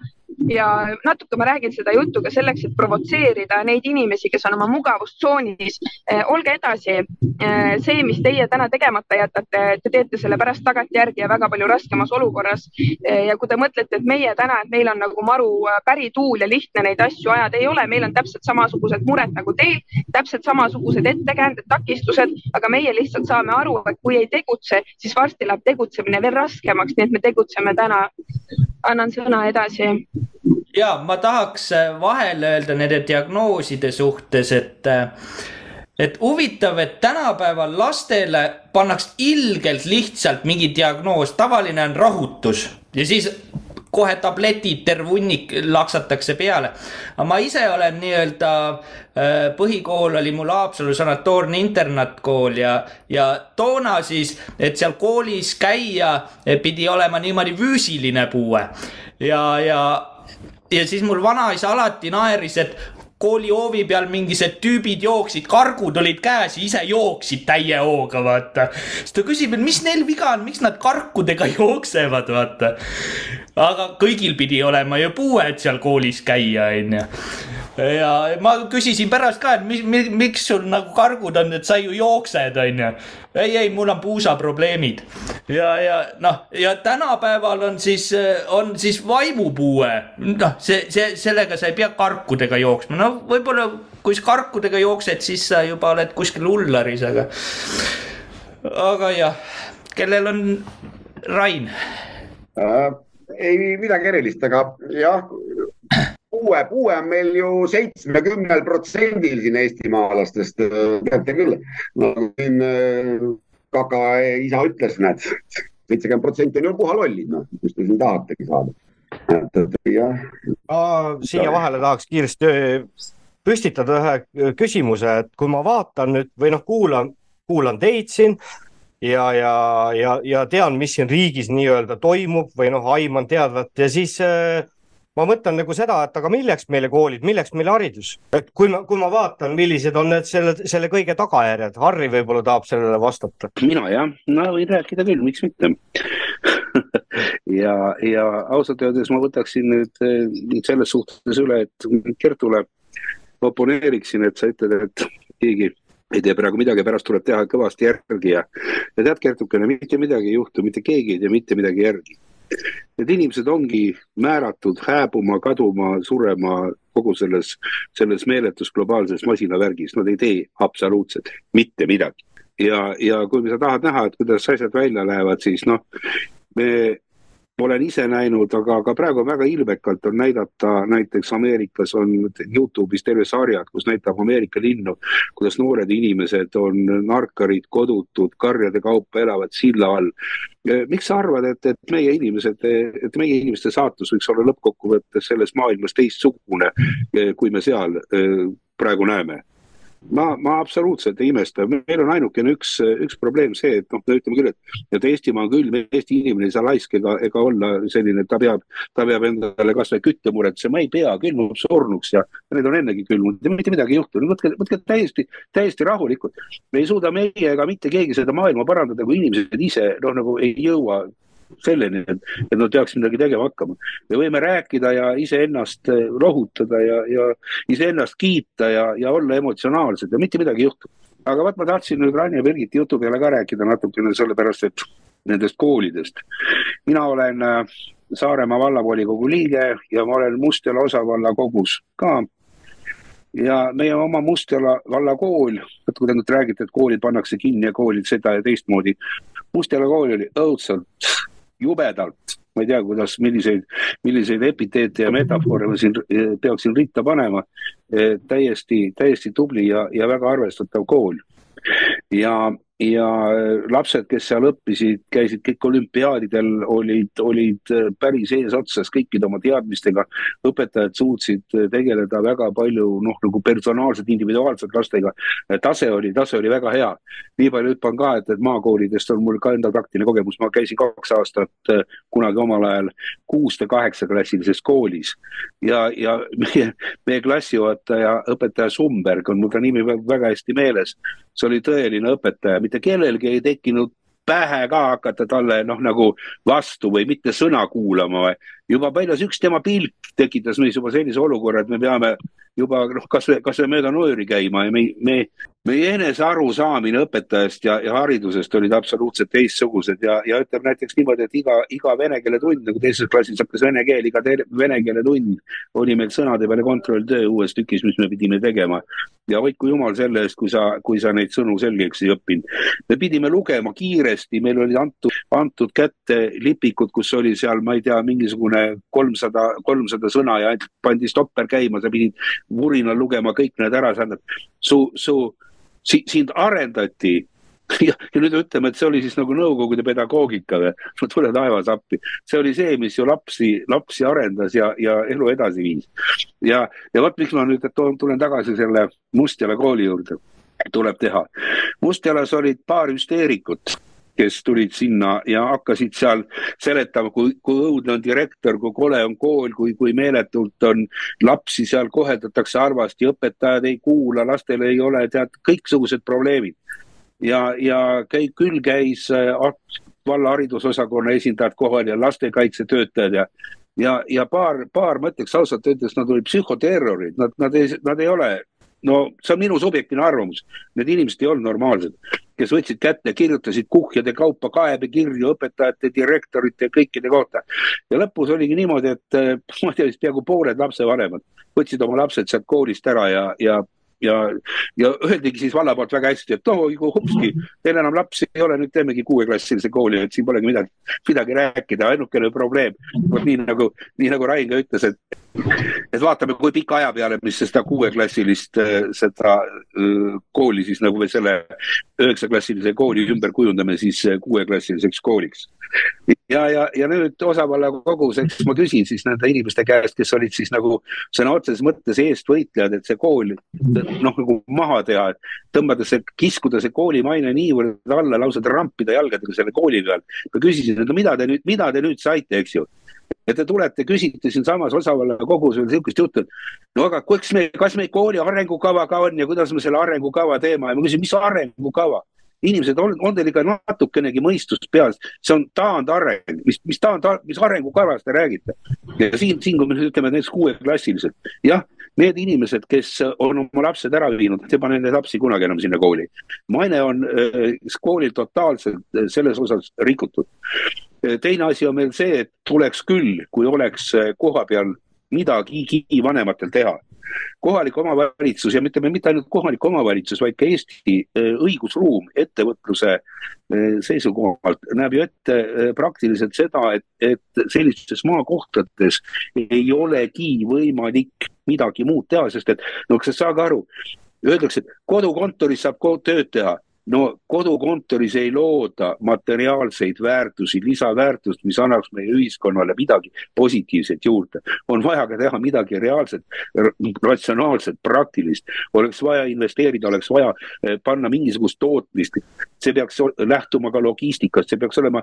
ja natuke ma räägin seda juttu ka selleks, et provotseerida neid inimesi, kes on oma mugavustsoonis. Eh, olge edasi. Eh, see, mis teie täna tegemata jätate, te teete selle pärast tagantjärgi ja väga palju raskemas olukorras. Eh, ja kui te mõtlete, et meie täna, et meil on nagu maru pärituul ja lihtne neid asju ajada, ei ole, meil on täpselt samasugused mured nagu teil, täpselt samasugused ettekäänded, takistused, aga meie lihtsalt saame aru, et kui ei tegutse, siis varsti läheb tegutsemine veel raskemaks, nii et me tegutseme täna. Annan sõna edasi. Ja ma tahaks vahele öelda nende diagnooside suhtes, et et huvitav, et tänapäeval lastele pannakse ilgelt lihtsalt mingi diagnoos, tavaline on rahutus. Ja siis kohe tabletid, terve hunnik laksatakse peale. aga ma ise olen nii-öelda, põhikool oli mul Haapsalu sanatoorne internaatkool ja, ja toona siis, et seal koolis käia pidi olema niimoodi füüsiline puue ja, ja ja siis mul vanaisa alati naeris, et kooli hoovi peal mingisugused tüübid jooksid, kargud olid käes ise jooksid täie hooga, vaata. siis ta küsib, et mis neil viga on, miks nad karkudega jooksevad, vaata. aga kõigil pidi olema ju puue, et seal koolis käia, onju ja ma küsisin pärast ka, et mis, miks sul nagu kargud on, et sa ju jooksed, onju. ei, ei, mul on puusaprobleemid ja, ja noh, ja tänapäeval on siis, on siis vaimupuue. noh, see, see, sellega sa ei pea karkudega jooksma, no võib-olla kui sa karkudega jooksed, siis sa juba oled kuskil hullaris, aga. aga jah, kellel on Rain äh,? ei midagi erilist, aga jah puue, puue on meil ju seitsmekümnel protsendil siin eestimaalastest, teate küll. nagu siin äh, kaka isa ütles, näed, seitsekümmend protsenti on ju puha lollid, noh, kus te siin tahategi saada. et, et jah. siia vahele tahaks kiiresti püstitada ühe küsimuse, et kui ma vaatan nüüd või noh, kuulan, kuulan teid siin ja, ja, ja, ja tean, mis siin riigis nii-öelda toimub või noh, aiman teadvat ja siis äh, ma mõtlen nagu seda, et aga milleks meile koolid, milleks meile haridus, et kui ma, kui ma vaatan, millised on need selle, selle kõige tagajärjed, Harri võib-olla tahab sellele vastata. mina jah, no võin rääkida küll, miks mitte. Ja, ja ausalt öeldes ma võtaksin nüüd, selles suhtes üle, et Kertule oponeeriksin, et sa ütled, et keegi ei tee praegu midagi, pärast tuleb teha kõvasti järgi ja, ja tead, Kertukene, mitte midagi ei juhtu, mitte keegi ei tee mitte midagi järgi Need inimesed ongi määratud hääbuma, kaduma, surema kogu selles, selles meeletus globaalses masinavärgis, nad ei tee absoluutselt mitte midagi. ja, ja kui sa tahad näha, et kuidas asjad välja lähevad, siis noh, me olen ise näinud, aga ka praegu väga ilmekalt on näidata, näiteks Ameerikas on Youtube'is terve sarjad, kus näitab Ameerika linnu, kuidas noored inimesed on narkarid, kodutud, karjade kaupa elavad silla all. miks sa arvad, et, et meie inimesed, et meie inimeste saatus võiks olla lõppkokkuvõttes selles maailmas teistsugune, kui me seal eh, praegu näeme? Ma, ma absoluutselt ei imesta, meil on ainukene üks, üks probleem see, et noh, me ütleme küll, et, et Eestimaa on külm, Eesti inimene ei saa laisk ega, ega olla selline, et ta peab, ta peab endale kasvõi kütte muretsema, ei pea, külmub surnuks ja need on ennegi külmunud ja mitte midagi ei juhtu, võtke, võtke täiesti, täiesti rahulikult. me ei suuda meie ega mitte keegi seda maailma parandada, kui inimesed ise noh, nagu ei jõua selleni, et, et nad peaks midagi tegema hakkama. me võime rääkida ja iseennast lohutada ja, ja iseennast kiita ja, ja olla emotsionaalsed ja mitte midagi ei juhtu. aga vot ma tahtsin nüüd Ranja Virgiti jutu peale ka rääkida natukene, sellepärast et nendest koolidest. mina olen äh, Saaremaa vallavolikogu liige ja ma olen Mustjala osavalla kogus ka ja meie oma Mustjala vallakool, vot kui te nüüd räägite, et koolid pannakse kinni ja koolid seda ja teistmoodi. Mustjala kool oli õudselt jubedalt, ma ei tea, kuidas, milliseid, milliseid epiteete ja metafoore ma siin eh, peaksin ritta panema. Eh, täiesti, täiesti tubli ja, ja väga arvestatav kool. ja ja äh, lapsed, kes seal õppisid, käisid kõik olümpiaadidel, olid, olid äh, päris eesotsas kõikide oma teadmistega. õpetajad suutsid äh, tegeleda väga palju noh, nagu personaalselt, individuaalselt lastega. tase oli, tase oli väga hea. nii palju hüppan ka, et, et maakoolidest on mul ka endal praktiline kogemus, ma käisin kaks aastat kunagi omal ajal kuus- või kaheksaklassilises koolis ja, ja meie, meie klassijuhataja, õpetaja Sumberg on mul ta nimi väga hästi meeles. see oli tõeline õpetaja mitte kellelgi ei tekkinud pähe ka hakata talle noh, nagu vastu või mitte sõna kuulama või. Juba väljas üks tema pilk tekitas meis juba sellise olukorra, et me peame juba noh, kasvõi, kasvõi mööda nööri käima ja me, me, meie enese arusaamine õpetajast ja, ja haridusest olid absoluutselt teistsugused ja, ja ütleme näiteks niimoodi, et iga, iga vene keele tund, nagu teises klassis hakkas vene keel, iga vene keele tund oli meil sõnade peale kontrolltöö uues tükis, mis me pidime tegema. ja hoidku jumal selle eest, kui sa, kui sa neid sõnu selgeks ei õppinud. me pidime lugema kiiresti, meil olid antud, antud kätte lipikud, kus oli seal, ma ei tea, mingisugune mingisugune kolmsada, kolmsada sõna ja pandi stopper käima, sa pidid vurinal lugema kõik need ära, tähendab su, su si,, sind arendati ja, ja nüüd ütleme, et see oli siis nagu Nõukogude pedagoogika või, no tule taevas appi. see oli see, mis ju lapsi, lapsi arendas ja, ja elu edasi viis. ja, ja vot miks ma nüüd toon, tulen tagasi selle Mustjala kooli juurde, tuleb teha. Mustjalas olid paar hüsteerikut kes tulid sinna ja hakkasid seal seletama, kui, kui õudne on direktor, kui kole on kool, kui, kui meeletult on lapsi seal koheldatakse halvasti, õpetajad ei kuula, lastel ei ole tead kõiksugused probleemid. Ja, ja käi, küll käis äh, valla haridusosakonna esindajad kohal ja lastekaitsetöötajad ja ja, ja paar, paar, ma ütleks ausalt öeldes, nad olid psühhoterrorid, nad, nad ei, nad ei ole, no see on minu subjektiivne arvamus, need inimesed ei olnud normaalsed, kes võtsid kätte, kirjutasid kuhjade kaupa kaebekirju õpetajate, direktorite, kõikide kohta. ja lõpus oligi niimoodi, et äh, ma ei tea, vist peaaegu pooled lapsevanemad võtsid oma lapsed sealt koolist ära ja, ja ja, ja öeldigi siis valla poolt väga hästi, et oh, hupski, teil enam lapsi ei ole, nüüd teemegi kuueklassilise kooli, et siin polegi midagi, midagi rääkida, ainukene probleem, vot nii nagu, nii nagu Rain ka ütles, et et vaatame, kui pika aja peale, mis seda kuueklassilist, äh, seda äh, kooli siis nagu või selle üheksaklassilise kooli ümber kujundame siis äh, kuueklassiliseks kooliks ja, ja, ja nüüd osavalla kogus, eks ma küsin siis nende inimeste käest, kes olid siis nagu sõna otseses mõttes eestvõitlejad, et see kool noh, nagu maha teha, tõmmata see, kiskuda see kooli maine niivõrd alla, lausa trampida jalgadega selle kooli peal. ma küsisin, et no mida te nüüd, mida te nüüd saite, eks ju? Ja te tulete, küsite siinsamas osavalla kogus veel sihukest juttu, et no aga kas me, kas meil kooli arengukava ka on ja kuidas me selle arengukava teeme? Ja ma küsin, mis arengukava inimesed, on, teil ikka natukenegi mõistust peas, see on taandareng, mis, mis taand, mis arengukavast te räägite? ja siin, siin, kui me ütleme näiteks kuueklassilised, jah, need inimesed, kes on oma lapsed ära viinud, ei pane neid lapsi kunagi enam sinna kooli. maine on äh, koolil totaalselt äh, selles osas rikutud. Äh, teine asi on veel see, et tuleks küll, kui oleks kohapeal midagigi vanematel teha. Kohalik omavalitsus ja mitte, mitte ainult kohalik omavalitsus, vaid ka Eesti äh, õigusruum ettevõtluse äh, seisukohalt näeb ju ette äh, praktiliselt seda, et, et sellistes maakohtades ei olegi võimalik midagi muud teha, sest et no kas sa saage aru, öeldakse, et kodukontoris saab tööd teha no kodukontoris ei looda materiaalseid väärtusi, lisaväärtust, mis annaks meie ühiskonnale midagi positiivset juurde. on vaja ka teha midagi reaalset, ratsionaalset, praktilist, oleks vaja investeerida, oleks vaja eh, panna mingisugust tootmist. see peaks lähtuma ka logistikast, see peaks olema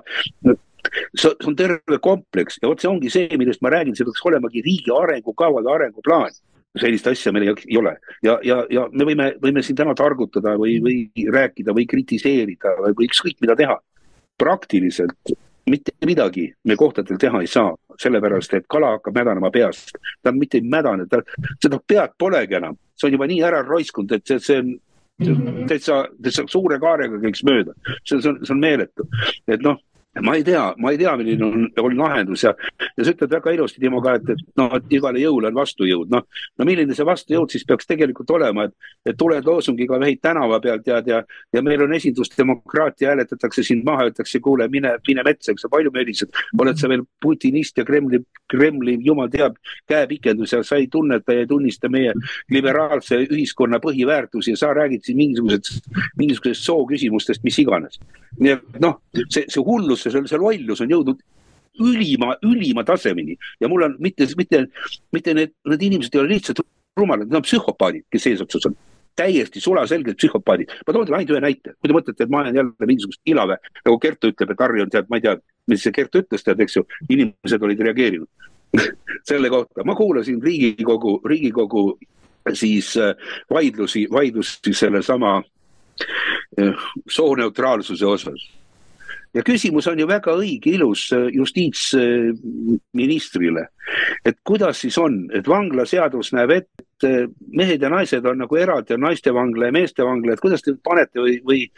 see on terve kompleks ja vot see ongi see, millest ma räägin, see peaks olemagi riigi arengukavade arenguplaan sellist asja meil ei ole ja, ja, ja me võime, võime siin täna targutada või, või rääkida või kritiseerida või, või ükskõik mida teha. praktiliselt mitte midagi me kohtadel teha ei saa, sellepärast et kala hakkab mädanema peast. ta mitte ei mädane, ta, seda pead polegi enam, see on juba nii ära roiskunud, et see, see on täitsa, täitsa suure kaarega käiks mööda. see, see on, see on meeletu, et noh ma ei tea, ma ei tea, milline on, on lahendus ja, ja sa ütled väga ilusti, Timo, ka, et, et noh, et igale jõule on vastujõud, noh. no milline see vastujõud siis peaks tegelikult olema, et, et tuled loosungiga vehid tänava pealt ja, ja, ja meil on esindusdemokraatia, hääletatakse sind maha, öeldakse, kuule, mine, mine metsa, eks sa palju mölised. oled sa veel putinist ja Kremli, Kremli, jumal teab, käepikendus ja sa ei tunneta ja ei tunnista meie liberaalse ühiskonna põhiväärtusi ja sa räägid siin mingisugused, mingisugusest sooküsimustest, mis iganes. nii et noh, see, see hullus see, see lollus on jõudnud ülima, ülima tasemeni. Ja mul on mitte, mitte, mitte need, need inimesed ei ole lihtsalt rumalad, nad on psühhopaadid, kes eesotsas on. Täiesti sulaselgelt psühhopaadid. ma toon teile ainult ühe näite, kui te mõtlete, et ma olen jälle mingisugust ilave, nagu Kertu ütleb, et Harri on tead, ma ei tea, mis see Kertu ütles, tead, eks ju, inimesed olid reageerinud selle kohta, ma kuulasin Riigikogu, Riigikogu siis äh, vaidlusi, vaidlusi sellesama äh, sooneutraalsuse osas ja küsimus on ju väga õige, ilus äh, justiitsministrile. et kuidas siis on, et vanglaseadus näeb ette, et äh, mehed ja naised on nagu eraldi, on naistevangla ja meestevangla, et kuidas te panete või, või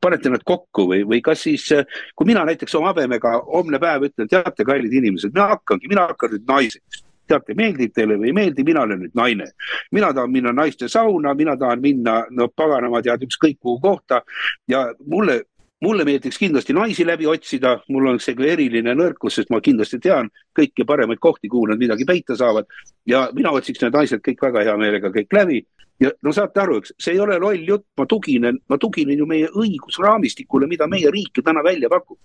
panete nad kokku või, või kas siis, äh, kui mina näiteks oma habemega homne päev ütlen, teate, kallid inimesed, mina hakkangi, mina hakkan nüüd naiseks teate, meeldib teile või ei meeldi, mina olen nüüd naine. mina tahan minna naiste sauna, mina tahan minna, no paganama tead ükskõik kuhu kohta ja mulle mulle meeldiks kindlasti naisi läbi otsida, mul on see eriline nõrkus, sest ma kindlasti tean kõiki paremaid kohti, kuhu nad midagi peita saavad. ja mina otsiks need naised kõik väga hea meelega kõik läbi ja no saate aru, eks see ei ole loll jutt, ma tuginen, ma tuginen ju meie õigusraamistikule, mida meie riik täna välja pakub.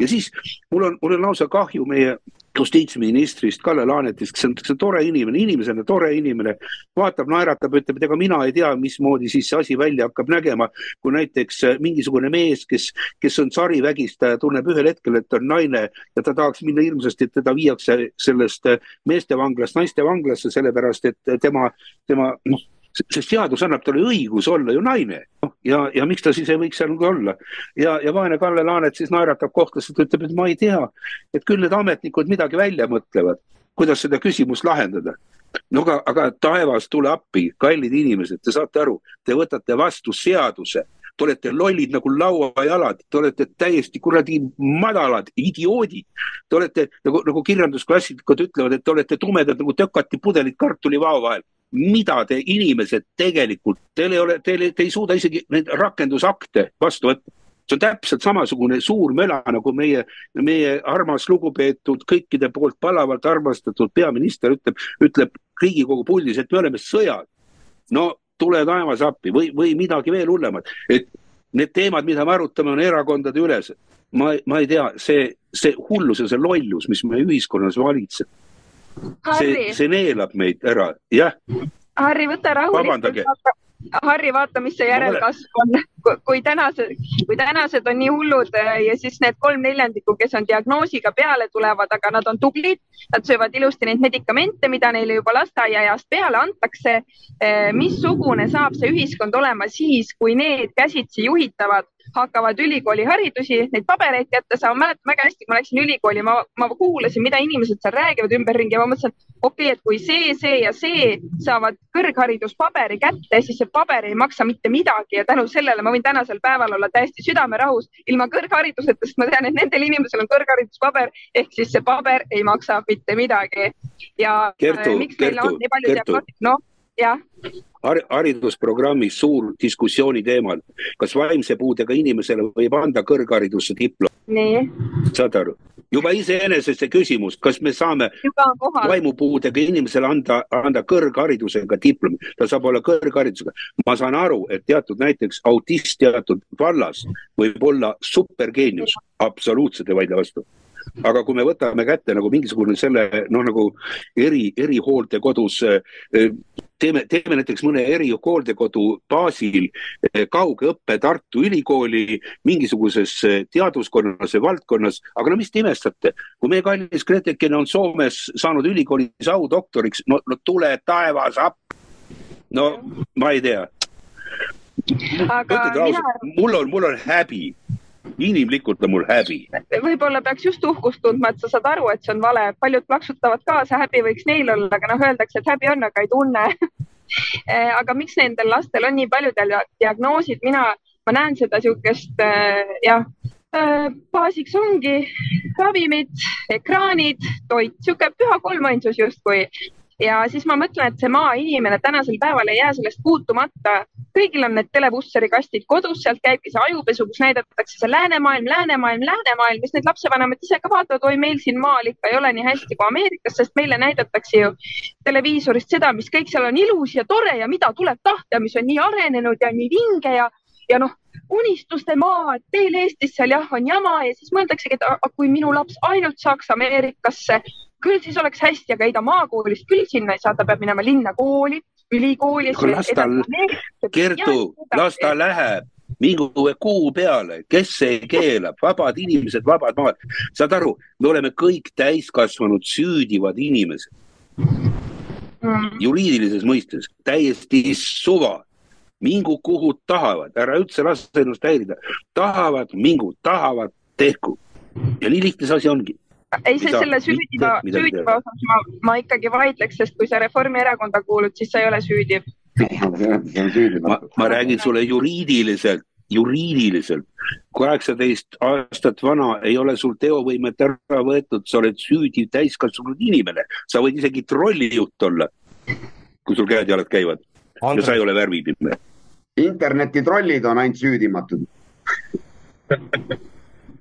ja siis mul on, mul on lausa kahju meie justiitsministrist Kalle Laanetist, kes on, kes on tore inimene, inimesena tore inimene, vaatab, naeratab, ütleb, et ega mina ei tea, mismoodi siis see asi välja hakkab nägema, kui näiteks äh, mingisugune mees, kes, kes on sarivägistaja, tunneb ühel hetkel, et on naine ja ta tahaks minna hirmsasti, et teda viiakse sellest äh, meestevanglast naistevanglasse, sellepärast et tema, tema noh see seadus annab talle õigus olla ju naine no, ja, ja miks ta siis ei võiks seal olla. ja, ja vaene Kalle Laanet siis naeratab kohtusse, ütleb, et ma ei tea, et küll need ametnikud midagi välja mõtlevad, kuidas seda küsimust lahendada. no aga, aga taevas, tule appi, kallid inimesed, te saate aru, te võtate vastu seaduse te olete lollid nagu lauajalad, te olete täiesti kuradi madalad idioodid. Te olete nagu, nagu kirjandusklassikud ütlevad, et te olete tumedad nagu tökati pudelid kartulivao vahel mida te inimesed tegelikult, teil ei ole, teil, te ei suuda isegi neid rakendusakte vastu võtta. see on täpselt samasugune suur möla nagu meie, meie armas, lugupeetud, kõikide poolt palavalt armastatud peaminister ütleb, ütleb Riigikogu puldis, et me oleme sõjas. no tule taevas appi või, või midagi veel hullemat, et need teemad, mida me arutame, on erakondade ülesed. ma, ma ei tea, see, see hullus ja see lollus, mis meie ühiskonnas valitseb see, see neelab meid ära, jah. Harri, võta rahulikult. Harri, vaata, mis see järelkasv on, kui tänased, kui tänased on nii hullud äh, ja siis need kolm neljandikku, kes on diagnoosiga peale tulevad, aga nad on tublid, nad söövad ilusti neid medikamente, mida neile juba lasteaiaeast peale antakse. Äh, missugune saab see ühiskond olema siis, kui need käsitsi juhitavad hakkavad ülikooliharidusi, neid pabereid kätte saama. mäletan väga hästi, kui ma läksin ülikooli, ma, ma kuulasin, mida inimesed seal räägivad ümberringi ja ma mõtlesin, et okei okay,, et kui see, see ja see saavad kõrghariduspaberi kätte, siis see paber ei maksa mitte midagi ja tänu sellele ma võin tänasel päeval olla täiesti südamerahus ilma kõrghariduseta, sest ma tean, et nendel inimesel on kõrghariduspaber ehk siis see paber ei maksa mitte midagi. ja Kertu, äh, miks meil Kertu, on nii palju diagnoosi, noh jah. Haridusprogrammis suur diskussiooni teemal, kas vaimse puudega inimesele võib anda kõrgharidusse diplom. nii. saad aru? juba iseenesest see küsimus, kas me saame vaimupuudega inimesele anda, anda kõrgharidusega diplomi, ta saab olla kõrgharidusega. ma saan aru, et teatud näiteks autist teatud vallas võib olla supergeenius, absoluutselt ei vaidle vastu aga kui me võtame kätte nagu mingisugune selle noh, nagu eri, erihooldekodus eh, teeme, teeme näiteks mõne erihooldekodu baasil eh, kaugõppe Tartu Ülikooli mingisuguses eh, teaduskonnas või valdkonnas, aga no mis te imestate, kui meie kallis Gretekene on Soomes saanud ülikoolis audoktoriks, no, no tule taevas appi. no ma ei tea. ütlen ausalt, mul on, mul on häbi inimlikult on mul häbi. võib-olla peaks just uhkust tundma, et sa saad aru, et see on vale, paljud plaksutavad kaasa, häbi võiks neil olla, aga noh, öeldakse, et häbi on, aga ei tunne. Eh, aga miks nendel lastel on nii paljud diagnoosid, mina, ma näen seda niisugust äh, jah äh,, baasiks ongi ravimid, ekraanid, toit, niisugune püha kolmainsus justkui ja siis ma mõtlen, et see maainimene tänasel päeval ei jää sellest puutumata. kõigil on need televusseri-kastid kodus, sealt käibki see ajupesu, kus näidatakse see läänemaailm, läänemaailm, läänemaailm, siis need lapsevanemad ise ka vaatavad, oi, meil siin maal ikka ei ole nii hästi kui Ameerikas, sest meile näidatakse ju televiisorist seda, mis kõik seal on ilus ja tore ja mida tuleb tahta, mis on nii arenenud ja nii vinge ja, ja noh, unistuste maa, et teil Eestis seal jah, on jama ja siis mõeldaksegi, et kui minu laps ainult saaks Ameerikasse küll siis oleks hästi, aga ei ta maakoolist küll sinna ei saa, ta peab minema linnakooli, ülikooli. las tal, Kertu, las ta läheb. Mingu kuu peale, kes see keelab, vabad inimesed, vabad maad. saad aru, me oleme kõik täiskasvanud süüdivad inimesed. Mm.. juriidilises mõistes. Täiesti suva, mingu kuhu tahavad, ära üldse lase ennast häirida, tahavad, mingu, tahavad, tehku. ja nii lihtne see asi ongi ei, see selle süüdiva, süüdiva osas ma, ma ikkagi vaidleks, sest kui sa Reformierakonda kuulud, siis sa ei ole süüdi. ma, ma räägin sulle juriidiliselt, juriidiliselt, kaheksateist aastat vana ei ole sul teovõimet ära võetud, sa oled süüdi täiskasvanud inimene, sa võid isegi trollijuht olla, kui sul käed-jalad käivad Andres. ja sa ei ole värvipime. internetitrollid on ainult süüdimatud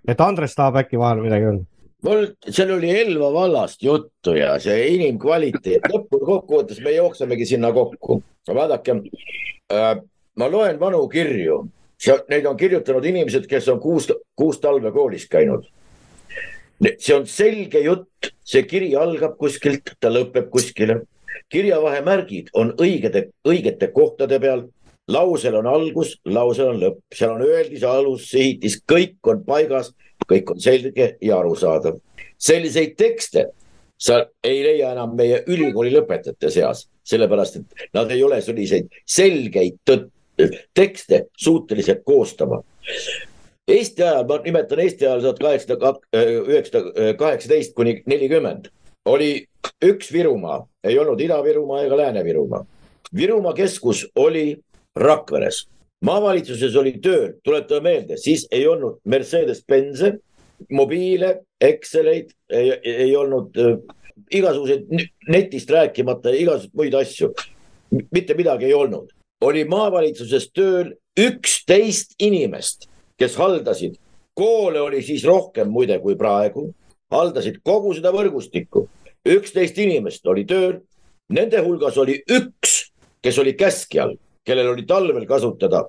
et Andres tahab äkki vahele midagi öelda? Mul, seal oli Elva vallast juttu ja see inimkvaliteet, lõppkokkuvõttes me jooksemegi sinna kokku. vaadake äh,, ma loen vanu kirju, neid on kirjutanud inimesed, kes on kuus, kuus talve koolis käinud. see on selge jutt, see kiri algab kuskilt, ta lõpeb kuskile. kirjavahemärgid on õigede, õigete kohtade peal lausel on algus, lausel on lõpp, seal on öeldis, alus, sihitis, kõik on paigas kõik on selge ja arusaadav. selliseid tekste sa ei leia enam meie ülikooli lõpetajate seas, sellepärast et nad ei ole selliseid selgeid tekste suutelised koostama. Eesti ajal, ma nimetan Eesti ajal tuhat kaheksasada, üheksasada kaheksateist kuni nelikümmend, oli üks Virumaa, ei olnud Ida-Virumaa ega Lääne-Virumaa. Virumaa keskus oli Rakveres maavalitsuses oli tööl, tuletame meelde, siis ei olnud Mercedes-Benze, mobiile, Exceleid, ei olnud äh, igasuguseid netist rääkimata, igasuguseid muid asju. mitte midagi ei olnud, oli maavalitsuses tööl üksteist inimest, kes haldasid, koole oli siis rohkem muide kui praegu, haldasid kogu seda võrgustikku. üksteist inimest oli tööl, nende hulgas oli üks, kes oli käskjal kellel oli talvel kasutada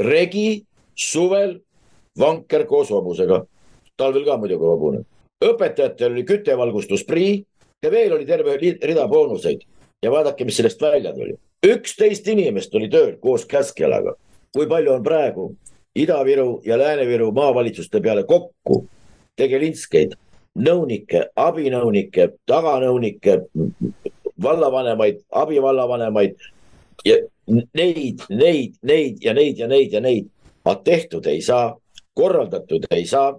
regi, suvel vanker koos hobusega. talvel ka muidugi hobune. õpetajatel oli küttevalgustusprii ja veel oli terve rida boonuseid. ja vaadake, mis sellest välja tuli. üksteist inimest oli tööl koos käskjalaga. kui palju on praegu Ida-Viru ja Lääne-Viru maavalitsuste peale kokku tegelinskeid, nõunikke, abinõunikke, taganõunikke, vallavanemaid, abivallavanemaid ja neid, neid, neid ja neid ja neid ja neid, aga tehtud ei saa, korraldatud ei saa,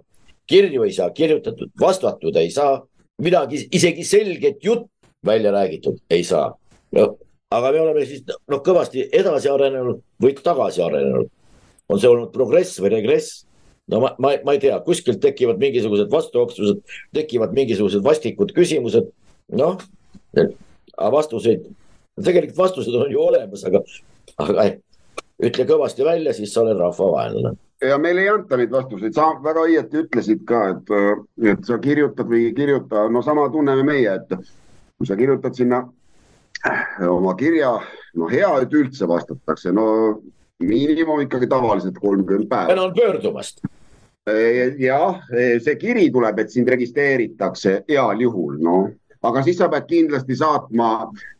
kirju ei saa kirjutatud, vastatud ei saa, midagi, isegi selget jutt välja räägitud ei saa no,. aga me oleme siis noh, kõvasti edasi arenenud või tagasi arenenud. on see olnud progress või regress? no ma, ma, ma ei tea, kuskilt tekivad mingisugused vastuoksused, tekivad mingisugused vastikud küsimused. noh, aga vastuseid tegelikult vastused on ju olemas, aga, aga ütle kõvasti välja, siis sa oled rahvavaenlane. ja meil ei anta neid vastuseid, sa väga õieti ütlesid ka, et, et sa kirjutad või ei kirjuta, no sama tunneme meie, et kui sa kirjutad sinna oma kirja, no hea, et üldse vastatakse, no miinimum ikkagi tavaliselt kolmkümmend päeva. tänan pöördumast. Jah, see kiri tuleb, et sind registreeritakse heal juhul, noh, aga siis sa pead kindlasti saatma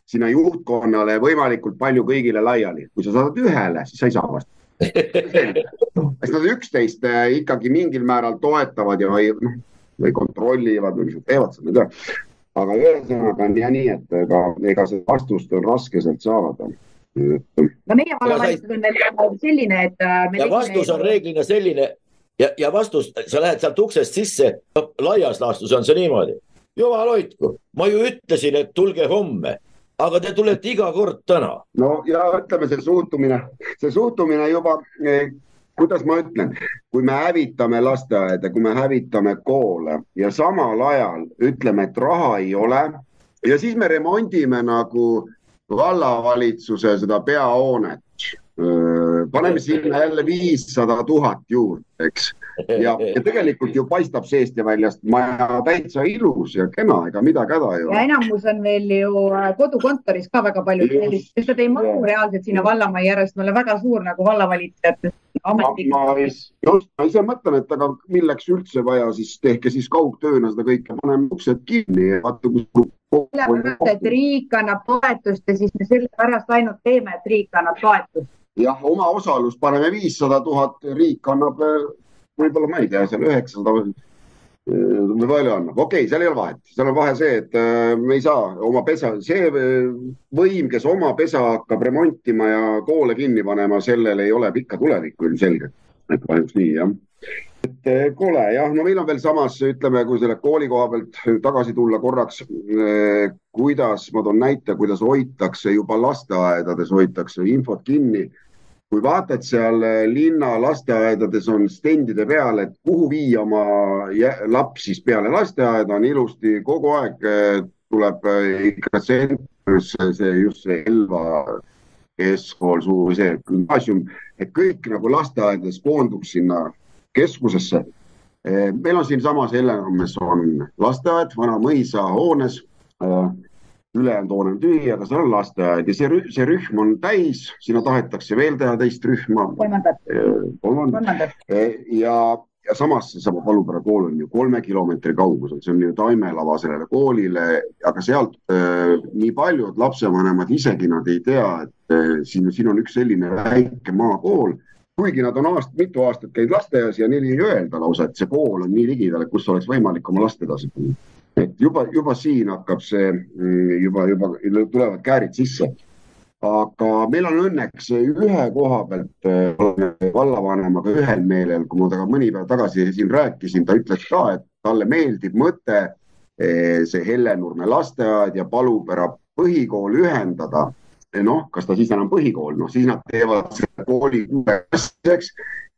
sinna juhtkonnale võimalikult palju kõigile laiali. kui sa saadad ühele, siis sa ei saa vastata. sest nad üksteist äh, ikkagi mingil määral toetavad ja või, noh, või kontrollivad või mis nad teevad seda, tea. aga ühesõnaga on ja nii, et ega, ega seda vastust on raske sealt saada. no meie vallavalitsus on veel selline, et. Äh, ja vastus on reeglina selline ja, ja vastus, sa lähed sealt uksest sisse, laias laastus on see niimoodi. Jumal hoidku, ma ju ütlesin, et tulge homme aga te tulete iga kord täna. no ja ütleme, see suhtumine, see suhtumine juba eh, kuidas ma ütlen, kui me hävitame lasteaeda, kui me hävitame koole ja samal ajal ütleme, et raha ei ole ja siis me remondime nagu vallavalitsuse seda peahoonet paneme sinna jälle viissada tuhat juurde, eks. ja, ja tegelikult ju paistab seest ja väljast maja täitsa ilus ja kena, ega midagi häda ei ole. ja enamus on veel ju äh, kodukontoris ka väga palju sellist, nad ei mahu reaalselt sinna vallamajja järjest, me oleme väga suur nagu vallavalitsejate ametnik. ma ise mõtlen, et aga milleks üldse vaja, siis tehke siis kaugtööna seda kõike, paneme uksed kinni ja vaata, kus sellepärast, et riik annab toetust ja siis me sellepärast ainult teeme, et riik annab toetust jah, omaosalus paneme viissada tuhat, riik annab võib-olla, ma ei tea, seal üheksasada või palju annab, okei okay,, seal ei ole vahet, seal on vahe see, et äh, me ei saa oma pesa, see võim, kes oma pesa hakkab remontima ja koole kinni panema, sellel ei ole pikka tulevikku ilmselgelt. et kahjuks nii jah et eh, kole jah, no meil on veel samas, ütleme, kui selle kooli koha pealt tagasi tulla korraks eh,, kuidas, ma toon näite, kuidas hoitakse juba lasteaedades, hoitakse infot kinni. Kui vaatad seal eh, linna lasteaedades on stendide peal, et kuhu viia oma laps siis peale lasteaeda, on ilusti kogu aeg eh, tuleb ikka tsentrisse see just see Elva keskkool, see gümnaasium, et kõik nagu lasteaedades koonduks sinna keskusesse. meil on siinsamas Hellenurmes on lasteaed Vana mõisa hoones ülejäänud hoone on tühi, aga seal on lasteaed ja see rühm, see rühm on täis, sinna tahetakse veel teha teist rühma. kolmandat. kolmandat. ja, ja samas seesama Palupere kool on ju kolme kilomeetri kaugusel, see on ju taimelava sellele koolile, aga sealt äh, nii paljud lapsevanemad isegi nad ei tea, et äh, siin, siin on üks selline väike maakool kuigi nad on aast, mitu aastat käinud lasteaias ja neil ei öelda lausa, et see kool on nii ligidal, kus oleks võimalik oma last edasi panna. Et juba, juba siin hakkab see juba, juba tulevad käärid sisse. Aga meil on õnneks ühe koha pealt äh, vallavanemaga ühel meelel, kui ma temaga mõni päev tagasi siin rääkisin, ta ütles ka, et talle meeldib mõte äh, see Hellenurme lasteaed ja Palupera põhikool ühendada. noh, kas ta siis enam põhikool, noh siis nad teevad selle kooli kuueklassiseks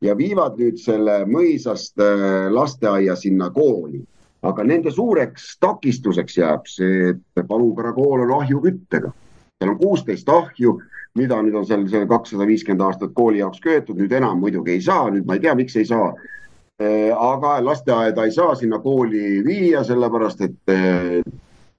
ja viivad nüüd selle mõisast äh, lasteaia sinna kooli aga nende suureks takistuseks jääb see, et Palupera kool on ahjuküttega seal on kuusteist ahju, mida nüüd on seal see kakssada viiskümmend aastat kooli jaoks köetud, nüüd enam muidugi ei saa, nüüd ma ei tea, miks ei saa. Äh, aga lasteaeda ei saa sinna kooli viia, sellepärast et äh,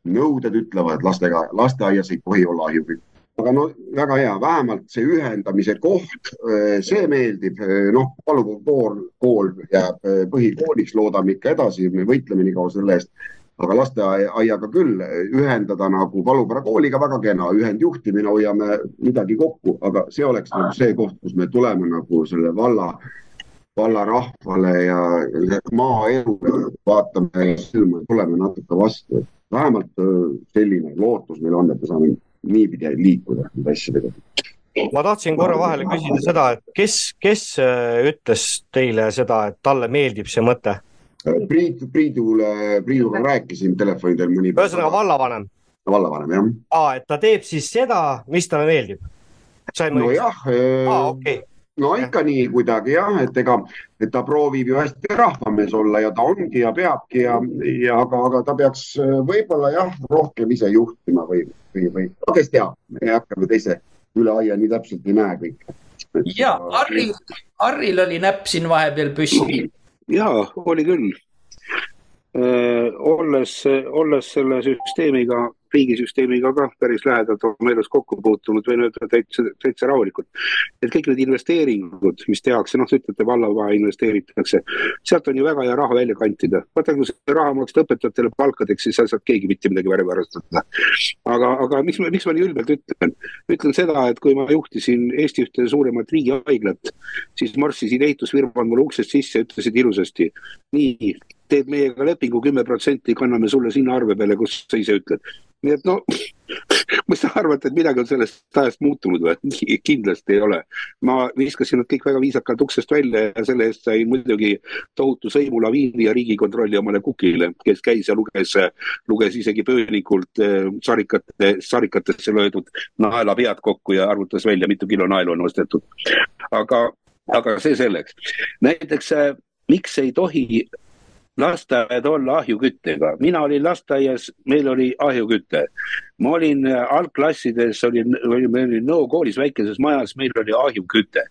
nõuded ütlevad, et lastega, lasteaias ei tohi olla ahjukütt aga no väga hea, vähemalt see ühendamise koht, äh, see meeldib, noh, Palupool kool, kool jääb põhikooliks, loodame ikka edasi, me võitleme nii kaua selle eest. Aga lasteaiaga küll ühendada nagu Palupere kooliga väga kena, ühendjuhtimine, hoiame midagi kokku, aga see oleks nagu see koht, kus me tuleme nagu selle valla, valla rahvale ja maaelule vaatame silma, tuleme natuke vastu, vähemalt äh, selline lootus meil on, et me saame niipidi liikuda nende asjadega ma tahtsin korra vahele küsida seda, et kes, kes äh, ütles teile seda, et talle meeldib see mõte? Priit, Priidule, Priiduga rääkisin telefoni teel mõni ühesõnaga vallavanem? vallavanem, jah. aa, et ta teeb siis seda, mis talle meeldib? nojah äh,. aa, okei okay no ikka nii kuidagi jah, et ega, et ta proovib ju hästi rahvamees olla ja ta ongi ja peabki ja, ja aga, aga ta peaks äh, võib-olla jah, rohkem ise juhtima või, või, või no kes teab, me ei hakka ju teise üle aia nii täpselt ei näe kõike. ja Harril, Harril oli näpp siin vahepeal püsti jaa, oli küll. Olles, olles selle süsteemiga riigisüsteemiga ka päris lähedalt oma elus kokku puutunud, võin öelda täitsa, täitsa rahulikult. et kõik need investeeringud, mis tehakse, noh, te ütlete vallavahe investeeritakse, sealt on ju väga hea raha välja kantida. vaata, kui see raha maksta õpetajatele palkadeks, siis ei saa keegi mitte midagi värvi arvestada. aga, aga miks ma, miks ma nii ülbelt ütlen? ütlen seda, et kui ma juhtisin Eesti ühte suuremat riigihaiglat, siis marssisid ehitusfirmad mulle uksest sisse ja ütlesid ilusasti, nii, teed meiega lepingu kümme protsenti, kanname sulle sinna arve peale, kus sa ise ütled nii et no, mis sa arvad, et midagi on sellest ajast muutunud või? kindlasti ei ole. ma viskasin nad kõik väga viisakalt uksest välja ja selle eest sai muidugi tohutu sõimulaviini ja riigikontrolli omale kukile, kes käis ja luges, luges isegi pöölikult eh, sarikate, sarikatesse löödud naelapead kokku ja arvutas välja, mitu kilo naelu on ostetud. aga, aga see selleks. näiteks eh, miks ei tohi lasteaed olla ahjuküttega, mina olin lasteaias, meil oli ahjuküte. ma olin äh, algklassides, olin, meil oli Nõo koolis väikeses majas, meil oli ahjuküte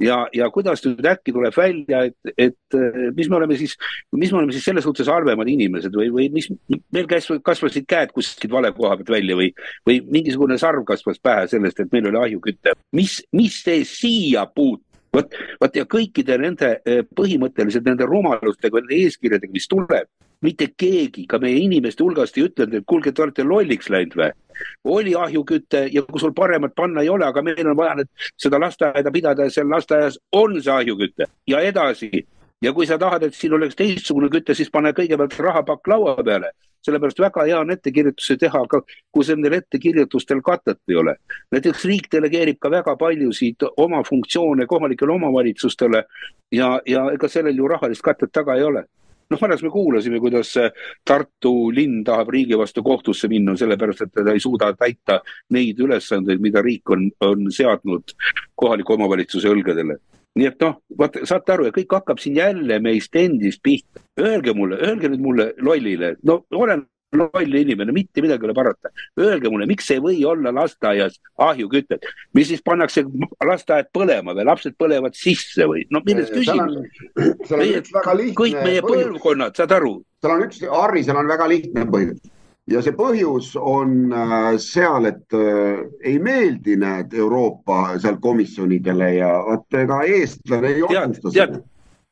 ja, ja kuidas nüüd äkki tuleb välja, et, et äh, mis me oleme siis, mis me oleme siis selles suhtes halvemad inimesed või, või mis, meil käis, kasvasid käed kuskilt vale koha pealt välja või, või mingisugune sarv kasvas pähe sellest, et meil oli ahjuküte. mis, mis see siia puutub? Vot, vot ja kõikide nende eh, põhimõtteliselt nende rumalustega, nende eeskirjadega, mis tuleb, mitte keegi ka meie inimeste hulgast ei ütlenud, et kuulge, te olete lolliks läinud või? oli ahjuküte ja kui sul paremat panna ei ole, aga meil on vaja nüüd seda lasteaeda pidada ja seal lasteaias on see ahjuküte ja edasi ja kui sa tahad, et siin oleks teistsugune küte, siis pane kõigepealt rahapakk laua peale. Sellepärast väga hea on ettekirjutusi teha, aga kui nendel ettekirjutustel katet ei ole. näiteks riik delegeerib ka väga paljusid oma funktsioone kohalikele omavalitsustele ja, ja ega sellel ju rahalist katet taga ei ole. Noh, alles me kuulasime, kuidas Tartu linn tahab riigi vastu kohtusse minna, sellepärast et ta ei suuda täita neid ülesandeid, mida riik on, on seadnud kohaliku omavalitsuse õlgadele nii et noh, vaata, saate aru ja kõik hakkab siin jälle meist endist pihta. Öelge mulle, öelge nüüd mulle lollile, no olen loll inimene, mitte midagi ei ole parata. Öelge mulle, miks ei või olla lasteaias ahjukütet, mis siis pannakse lasteaed põlema või lapsed põlevad sisse või no milles küsimus? kõik meie põlvkonnad, saad aru? seal on üks, Harri, seal on väga lihtne põhjus ja see põhjus on äh, seal, et äh, ei meeldi, näed, Euroopa seal komisjonidele ja vot ega eestlane ei otsusta seda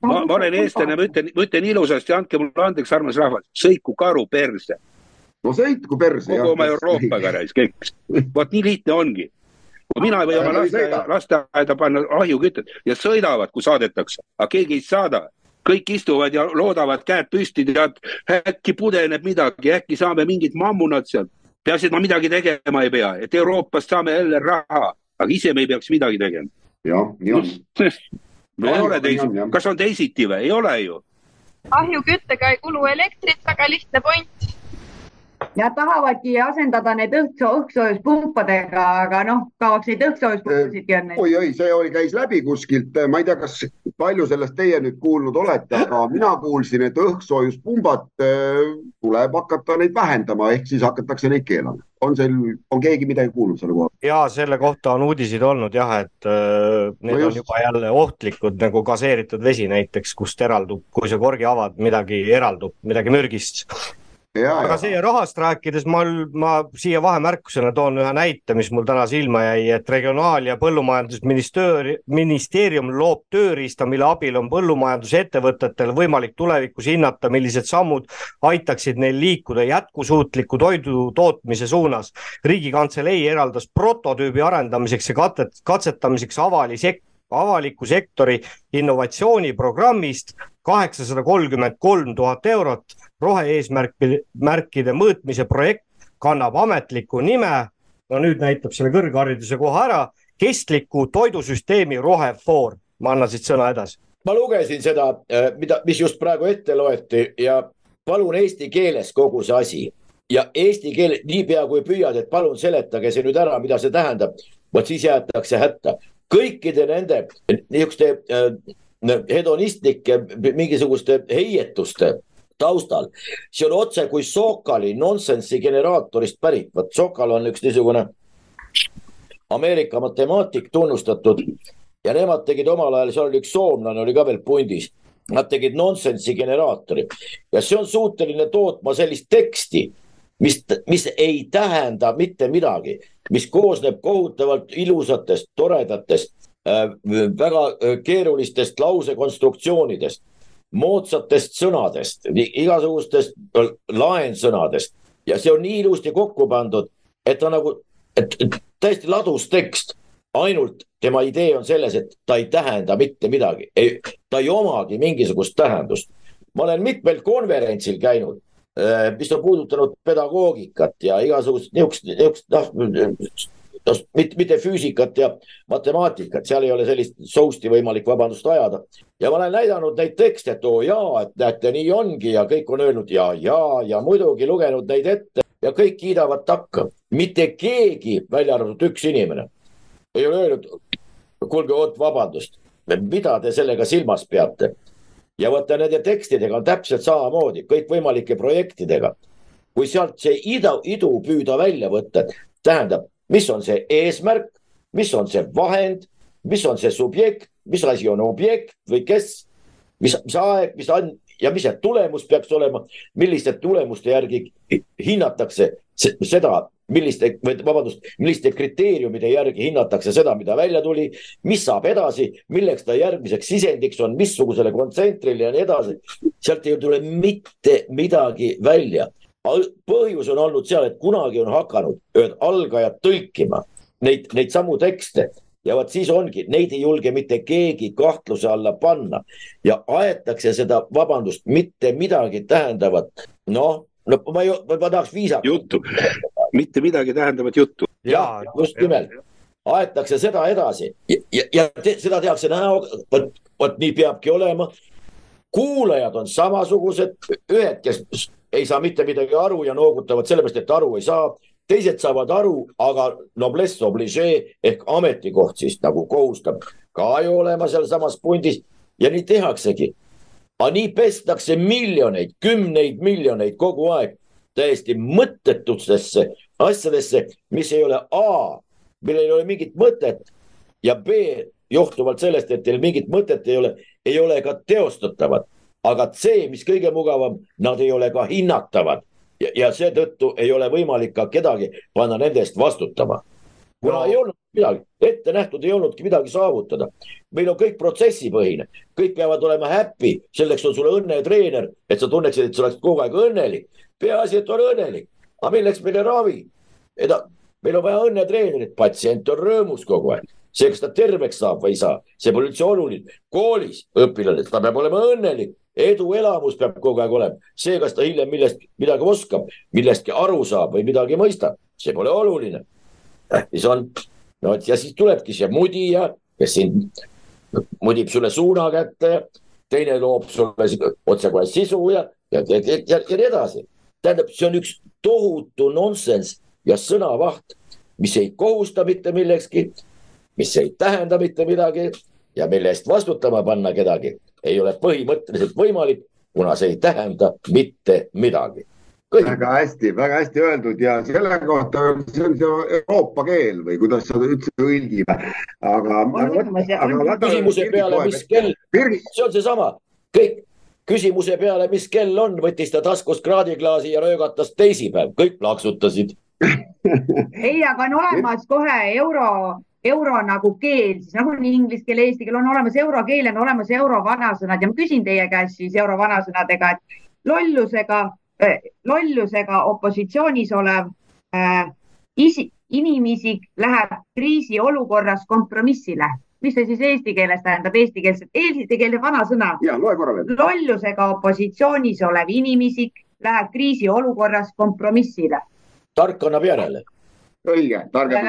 ma, ma olen eestlane, ma ütlen, ma ütlen ilusasti, andke mulle andeks, armas rahvas, sõitku karu perse. no sõitku perse. kogu oma Euroopaga raisk, eks. vot nii lihtne ongi. kui mina ei või oma lasteaeda, lasteaeda panna ahjukütet ja sõidavad, kui saadetakse, aga keegi ei saada kõik istuvad ja loodavad käed püsti, tead, äkki pudeneb midagi, äkki saame mingid mammunad sealt. peaasi, et ma midagi tegema ei pea, et Euroopast saame jälle raha, aga ise me ei peaks midagi tegema. jah, nii on no ei ole teisiti, kas on teisiti või, ei ole ju. ahjuküttega ei kulu elektrit, väga lihtne point Nad tahavadki asendada need õhksoo, õhksoojuspumpadega, aga noh, kaoks neid õhksoojuspumpadki on oi, oi, see oli, käis läbi kuskilt, ma ei tea, kas palju sellest teie nüüd kuulnud olete, aga mina kuulsin, et õhkssoojuspumbad äh, tuleb hakata neid vähendama, ehk siis hakatakse neid keelama. on seal, on keegi midagi kuulnud selle pealt? ja selle kohta on uudiseid olnud jah, et äh, need no on juba jälle ohtlikud nagu gaseeritud vesi näiteks, kust eraldub, kui sa korgi avad, midagi eraldub, midagi mürgist aga siia rahast rääkides ma, ma siia vahemärkusena toon ühe näite, mis mul täna silma jäi, et Regionaal- ja Põllumajandusministeerium loob tööriista, mille abil on põllumajandusettevõtetel võimalik tulevikus hinnata, millised sammud aitaksid neil liikuda jätkusuutliku toidu tootmise suunas. riigikantselei eraldas prototüübi arendamiseks ja katet, katsetamiseks avali sek-, avaliku sektori innovatsiooniprogrammist kaheksasada kolmkümmend kolm tuhat eurot rohe-eesmärkide, märkide mõõtmise projekt kannab ametlikku nime, no nüüd näitab selle kõrghariduse koha ära, kestliku toidusüsteemi rohefoor. ma annan siit sõna edasi. ma lugesin seda, äh, mida, mis just praegu ette loeti ja palun eesti keeles kogu see asi ja eesti keel, niipea kui püüad, et palun seletage see nüüd ära, mida see tähendab, vot siis jäetakse hätta. kõikide nende niisuguste äh, hedonistlike mingisuguste heietuste taustal. see on otse kui Sokali nonsensi generaatorist pärit, vot Sokal on üks niisugune Ameerika matemaatik tunnustatud ja nemad tegid omal ajal, seal oli üks soomlane oli ka veel pundis. Nad tegid nonsensi generaatori ja see on suuteline tootma sellist teksti, mis, mis ei tähenda mitte midagi, mis koosneb kohutavalt ilusatest, toredatest äh,, väga äh, keerulistest lausekonstruktsioonidest moodsatest sõnadest, igasugustest laensõnadest ja see on nii ilusti kokku pandud, et ta nagu, et täiesti ladus tekst. ainult tema idee on selles, et ta ei tähenda mitte midagi, ta ei omagi mingisugust tähendust. ma olen mitmel konverentsil käinud, eh, mis on puudutanud pedagoogikat ja igasugust niisugust, niisugust noh noh, mitte, mitte füüsikat ja matemaatikat, seal ei ole sellist sousti võimalik, vabandust, ajada. ja ma olen näidanud neid tekste, et oo jaa, et näete, nii ongi ja kõik on öelnud ja, ja, ja muidugi lugenud neid ette ja kõik kiidavad takka. mitte keegi, välja arvatud üks inimene, ei ole öelnud, kuulge, oot, vabandust, mida te sellega silmas peate? ja vaata nende tekstidega on täpselt samamoodi, kõikvõimalike projektidega. kui sealt see idu, idu püüda välja võtta, tähendab, mis on see eesmärk, mis on see vahend, mis on see subjekt, mis asi on objekt või kes, mis, mis aeg, mis on ja mis see tulemus peaks olema, milliste tulemuste järgi hinnatakse seda, milliste, vabandust, milliste kriteeriumide järgi hinnatakse seda, mida välja tuli, mis saab edasi, milleks ta järgmiseks sisendiks on, missugusele kontsentrile ja nii edasi. sealt ei tule mitte midagi välja põhjus on olnud seal, et kunagi on hakanud ühed algajad tõlkima neid, neid samu tekste ja vot siis ongi, neid ei julge mitte keegi kahtluse alla panna ja aetakse seda, vabandust, mitte midagi tähendavat, noh, no ma ei, ma tahaks viisakalt. juttu, mitte midagi tähendavat juttu. ja just nimelt, aetakse seda edasi ja, ja, ja te, seda tehakse näoga, vot, vot nii peabki olema. kuulajad on samasugused, ühed, kes ei saa mitte midagi aru ja noogutavad sellepärast, et aru ei saa. teised saavad aru, aga noblesse obligee ehk ametikoht siis nagu kohustab ka ju olema sealsamas pundis ja nii tehaksegi. aga nii pestakse miljoneid, kümneid miljoneid kogu aeg. täiesti mõttetutesse asjadesse, mis ei ole A, millel ei ole mingit mõtet ja B johtuvalt sellest, et teil mingit mõtet ei ole, ei ole ka teostatavad. Aga C, mis kõige mugavam, nad ei ole ka hinnatavad ja, ja seetõttu ei ole võimalik ka kedagi panna nende eest vastutama. kuna no. ei olnud midagi, ette nähtud ei olnudki midagi saavutada. meil on kõik protsessipõhine, kõik peavad olema happy, selleks on sul õnnetreener, et sa tunneksid, et sa oleksid kogu aeg õnnelik. peaasi, et ole õnnelik, aga milleks meile ravi? meil on vaja õnnetreenerit, patsient on rõõmus kogu aeg see, kas ta terveks saab või ei saa, see pole üldse oluline. koolis õpilane, ta peab olema õnnelik, eduelamus peab kogu aeg olema. see, kas ta hiljem millestki midagi oskab, millestki aru saab või midagi mõistab, see pole oluline. tähtis on, no ja siis tulebki see mudija, kes sind mudib sulle suuna kätte, teine loob sulle otsekohe sisu ja, ja, ja, ja, ja, ja nii edasi. tähendab, see on üks tohutu nonsenss ja sõnavaht, mis ei kohusta mitte millekski mis ei tähenda mitte midagi ja mille eest vastutama panna kedagi ei ole põhimõtteliselt võimalik, kuna see ei tähenda mitte midagi. Kõik. väga hästi, väga hästi öeldud ja selle kohta, see on see Euroopa keel või kuidas sa ütlesid, õilgime. aga, aga. küsimuse peale, mis kell, see on seesama, kõik küsimuse peale, mis kell on, võttis ta taskust kraadiklaasi ja röögatas teisipäev, kõik plaksutasid ei, aga on olemas kohe euro euro nagu keel, siis nagu nii inglise keel, eesti keel on olemas eurokeel ja on olemas euro vanasõnad ja ma küsin teie käest siis euro vanasõnadega, et lollusega äh,, lollusega opositsioonis olev äh, isi, inimisik läheb kriisiolukorras kompromissile. mis see siis eesti keeles tähendab, eestikeelset, eestikeelne vanasõna? lollusega opositsioonis olev inimisik läheb kriisiolukorras kompromissile. tark annab järele. õige, targem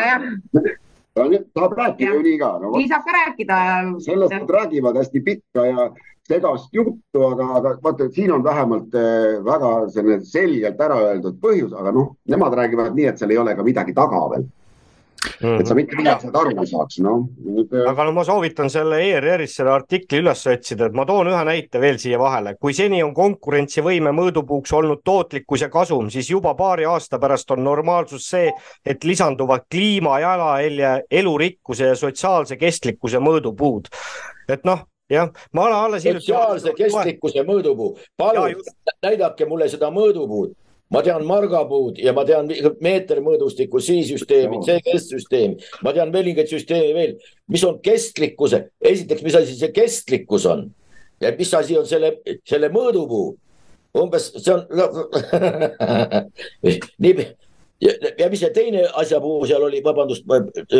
tahab rääkida ju nii ka no,. nii saab ka rääkida. sellest nad räägivad hästi pikka ja segast juttu, aga, aga vaata, siin on vähemalt eh, väga selline selgelt ära öeldud põhjus, aga noh, nemad räägivad nii, et seal ei ole ka midagi taga veel et sa mitte midagi sealt aru saaks, noh. aga no ma soovitan selle ERR-is selle artikli üles otsida, et ma toon ühe näite veel siia vahele. kui seni on konkurentsivõime mõõdupuuks olnud tootlikkus ja kasum, siis juba paari aasta pärast on normaalsus see, et lisanduvad kliima jalajälje, elurikkuse ja sotsiaalse kestlikkuse mõõdupuud. et noh, jah, ma olen alles. sotsiaalse kestlikkuse mõõdupuu, palun näidake mulle seda mõõdupuud ma tean margapuud ja ma tean meetermõõdustiku C-süsteemi, CGS-süsteemi, ma tean mingeid süsteeme veel, mis on kestlikkuse, esiteks, mis asi see kestlikkus on? Ja mis asi on selle, selle mõõdupuu. umbes see on nii ja, ja mis see teine asjapuu seal oli, vabandust et....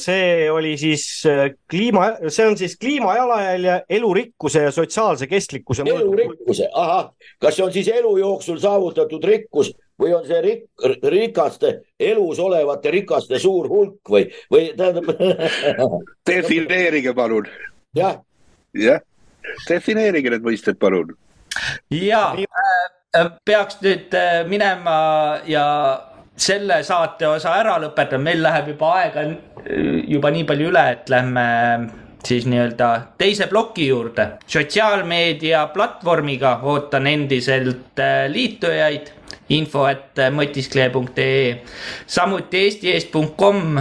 see oli siis äh, kliima, see on siis kliima jalajälje, elurikkuse ja sotsiaalse kestlikkuse. elurikkuse, ahah, kas see on siis elu jooksul saavutatud rikkus või on see rik-, rikaste, elus olevate rikaste suur hulk või, või tähendab defineerige palun. jah. jah, defineerige need mõisted, palun. ja Äh, peaks nüüd äh, minema ja selle saate osa ära lõpetama, meil läheb juba aega äh, juba nii palju üle, et lähme siis nii-öelda teise ploki juurde. sotsiaalmeedia platvormiga ootan endiselt liitujaid info et mõtiskleja.ee. samuti eesti.com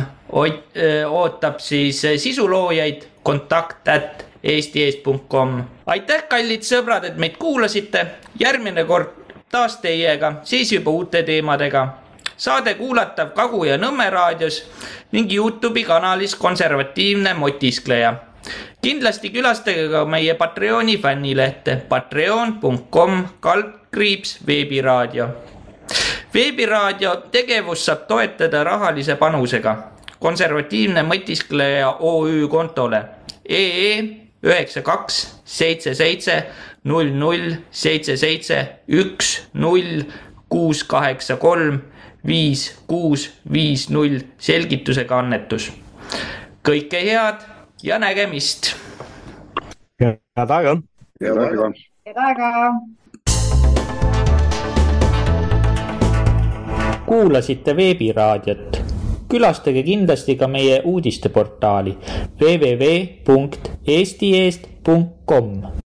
ootab siis sisuloojaid kontakt at eesti.com. aitäh, kallid sõbrad, et meid kuulasite. järgmine kord taas teiega, siis juba uute teemadega. saade kuulatav Kagu ja Nõmme raadios ning Youtube'i kanalis Konservatiivne motiskleja. kindlasti külastage ka meie Patreoni fännilehte patreon.com kaldkriips veebiraadio. veebiraadio tegevust saab toetada rahalise panusega konservatiivne mõtiskleja OÜ kontole EE üheksa, kaks, seitse, seitse null, null, seitse, seitse, üks, null, kuus, kaheksa, kolm, viis, kuus, viis, null, selgitusega annetus. kõike head ja nägemist. head aega. head aega. head aega. kuulasite veebiraadiot külastage kindlasti ka meie uudisteportaali www.eesti.com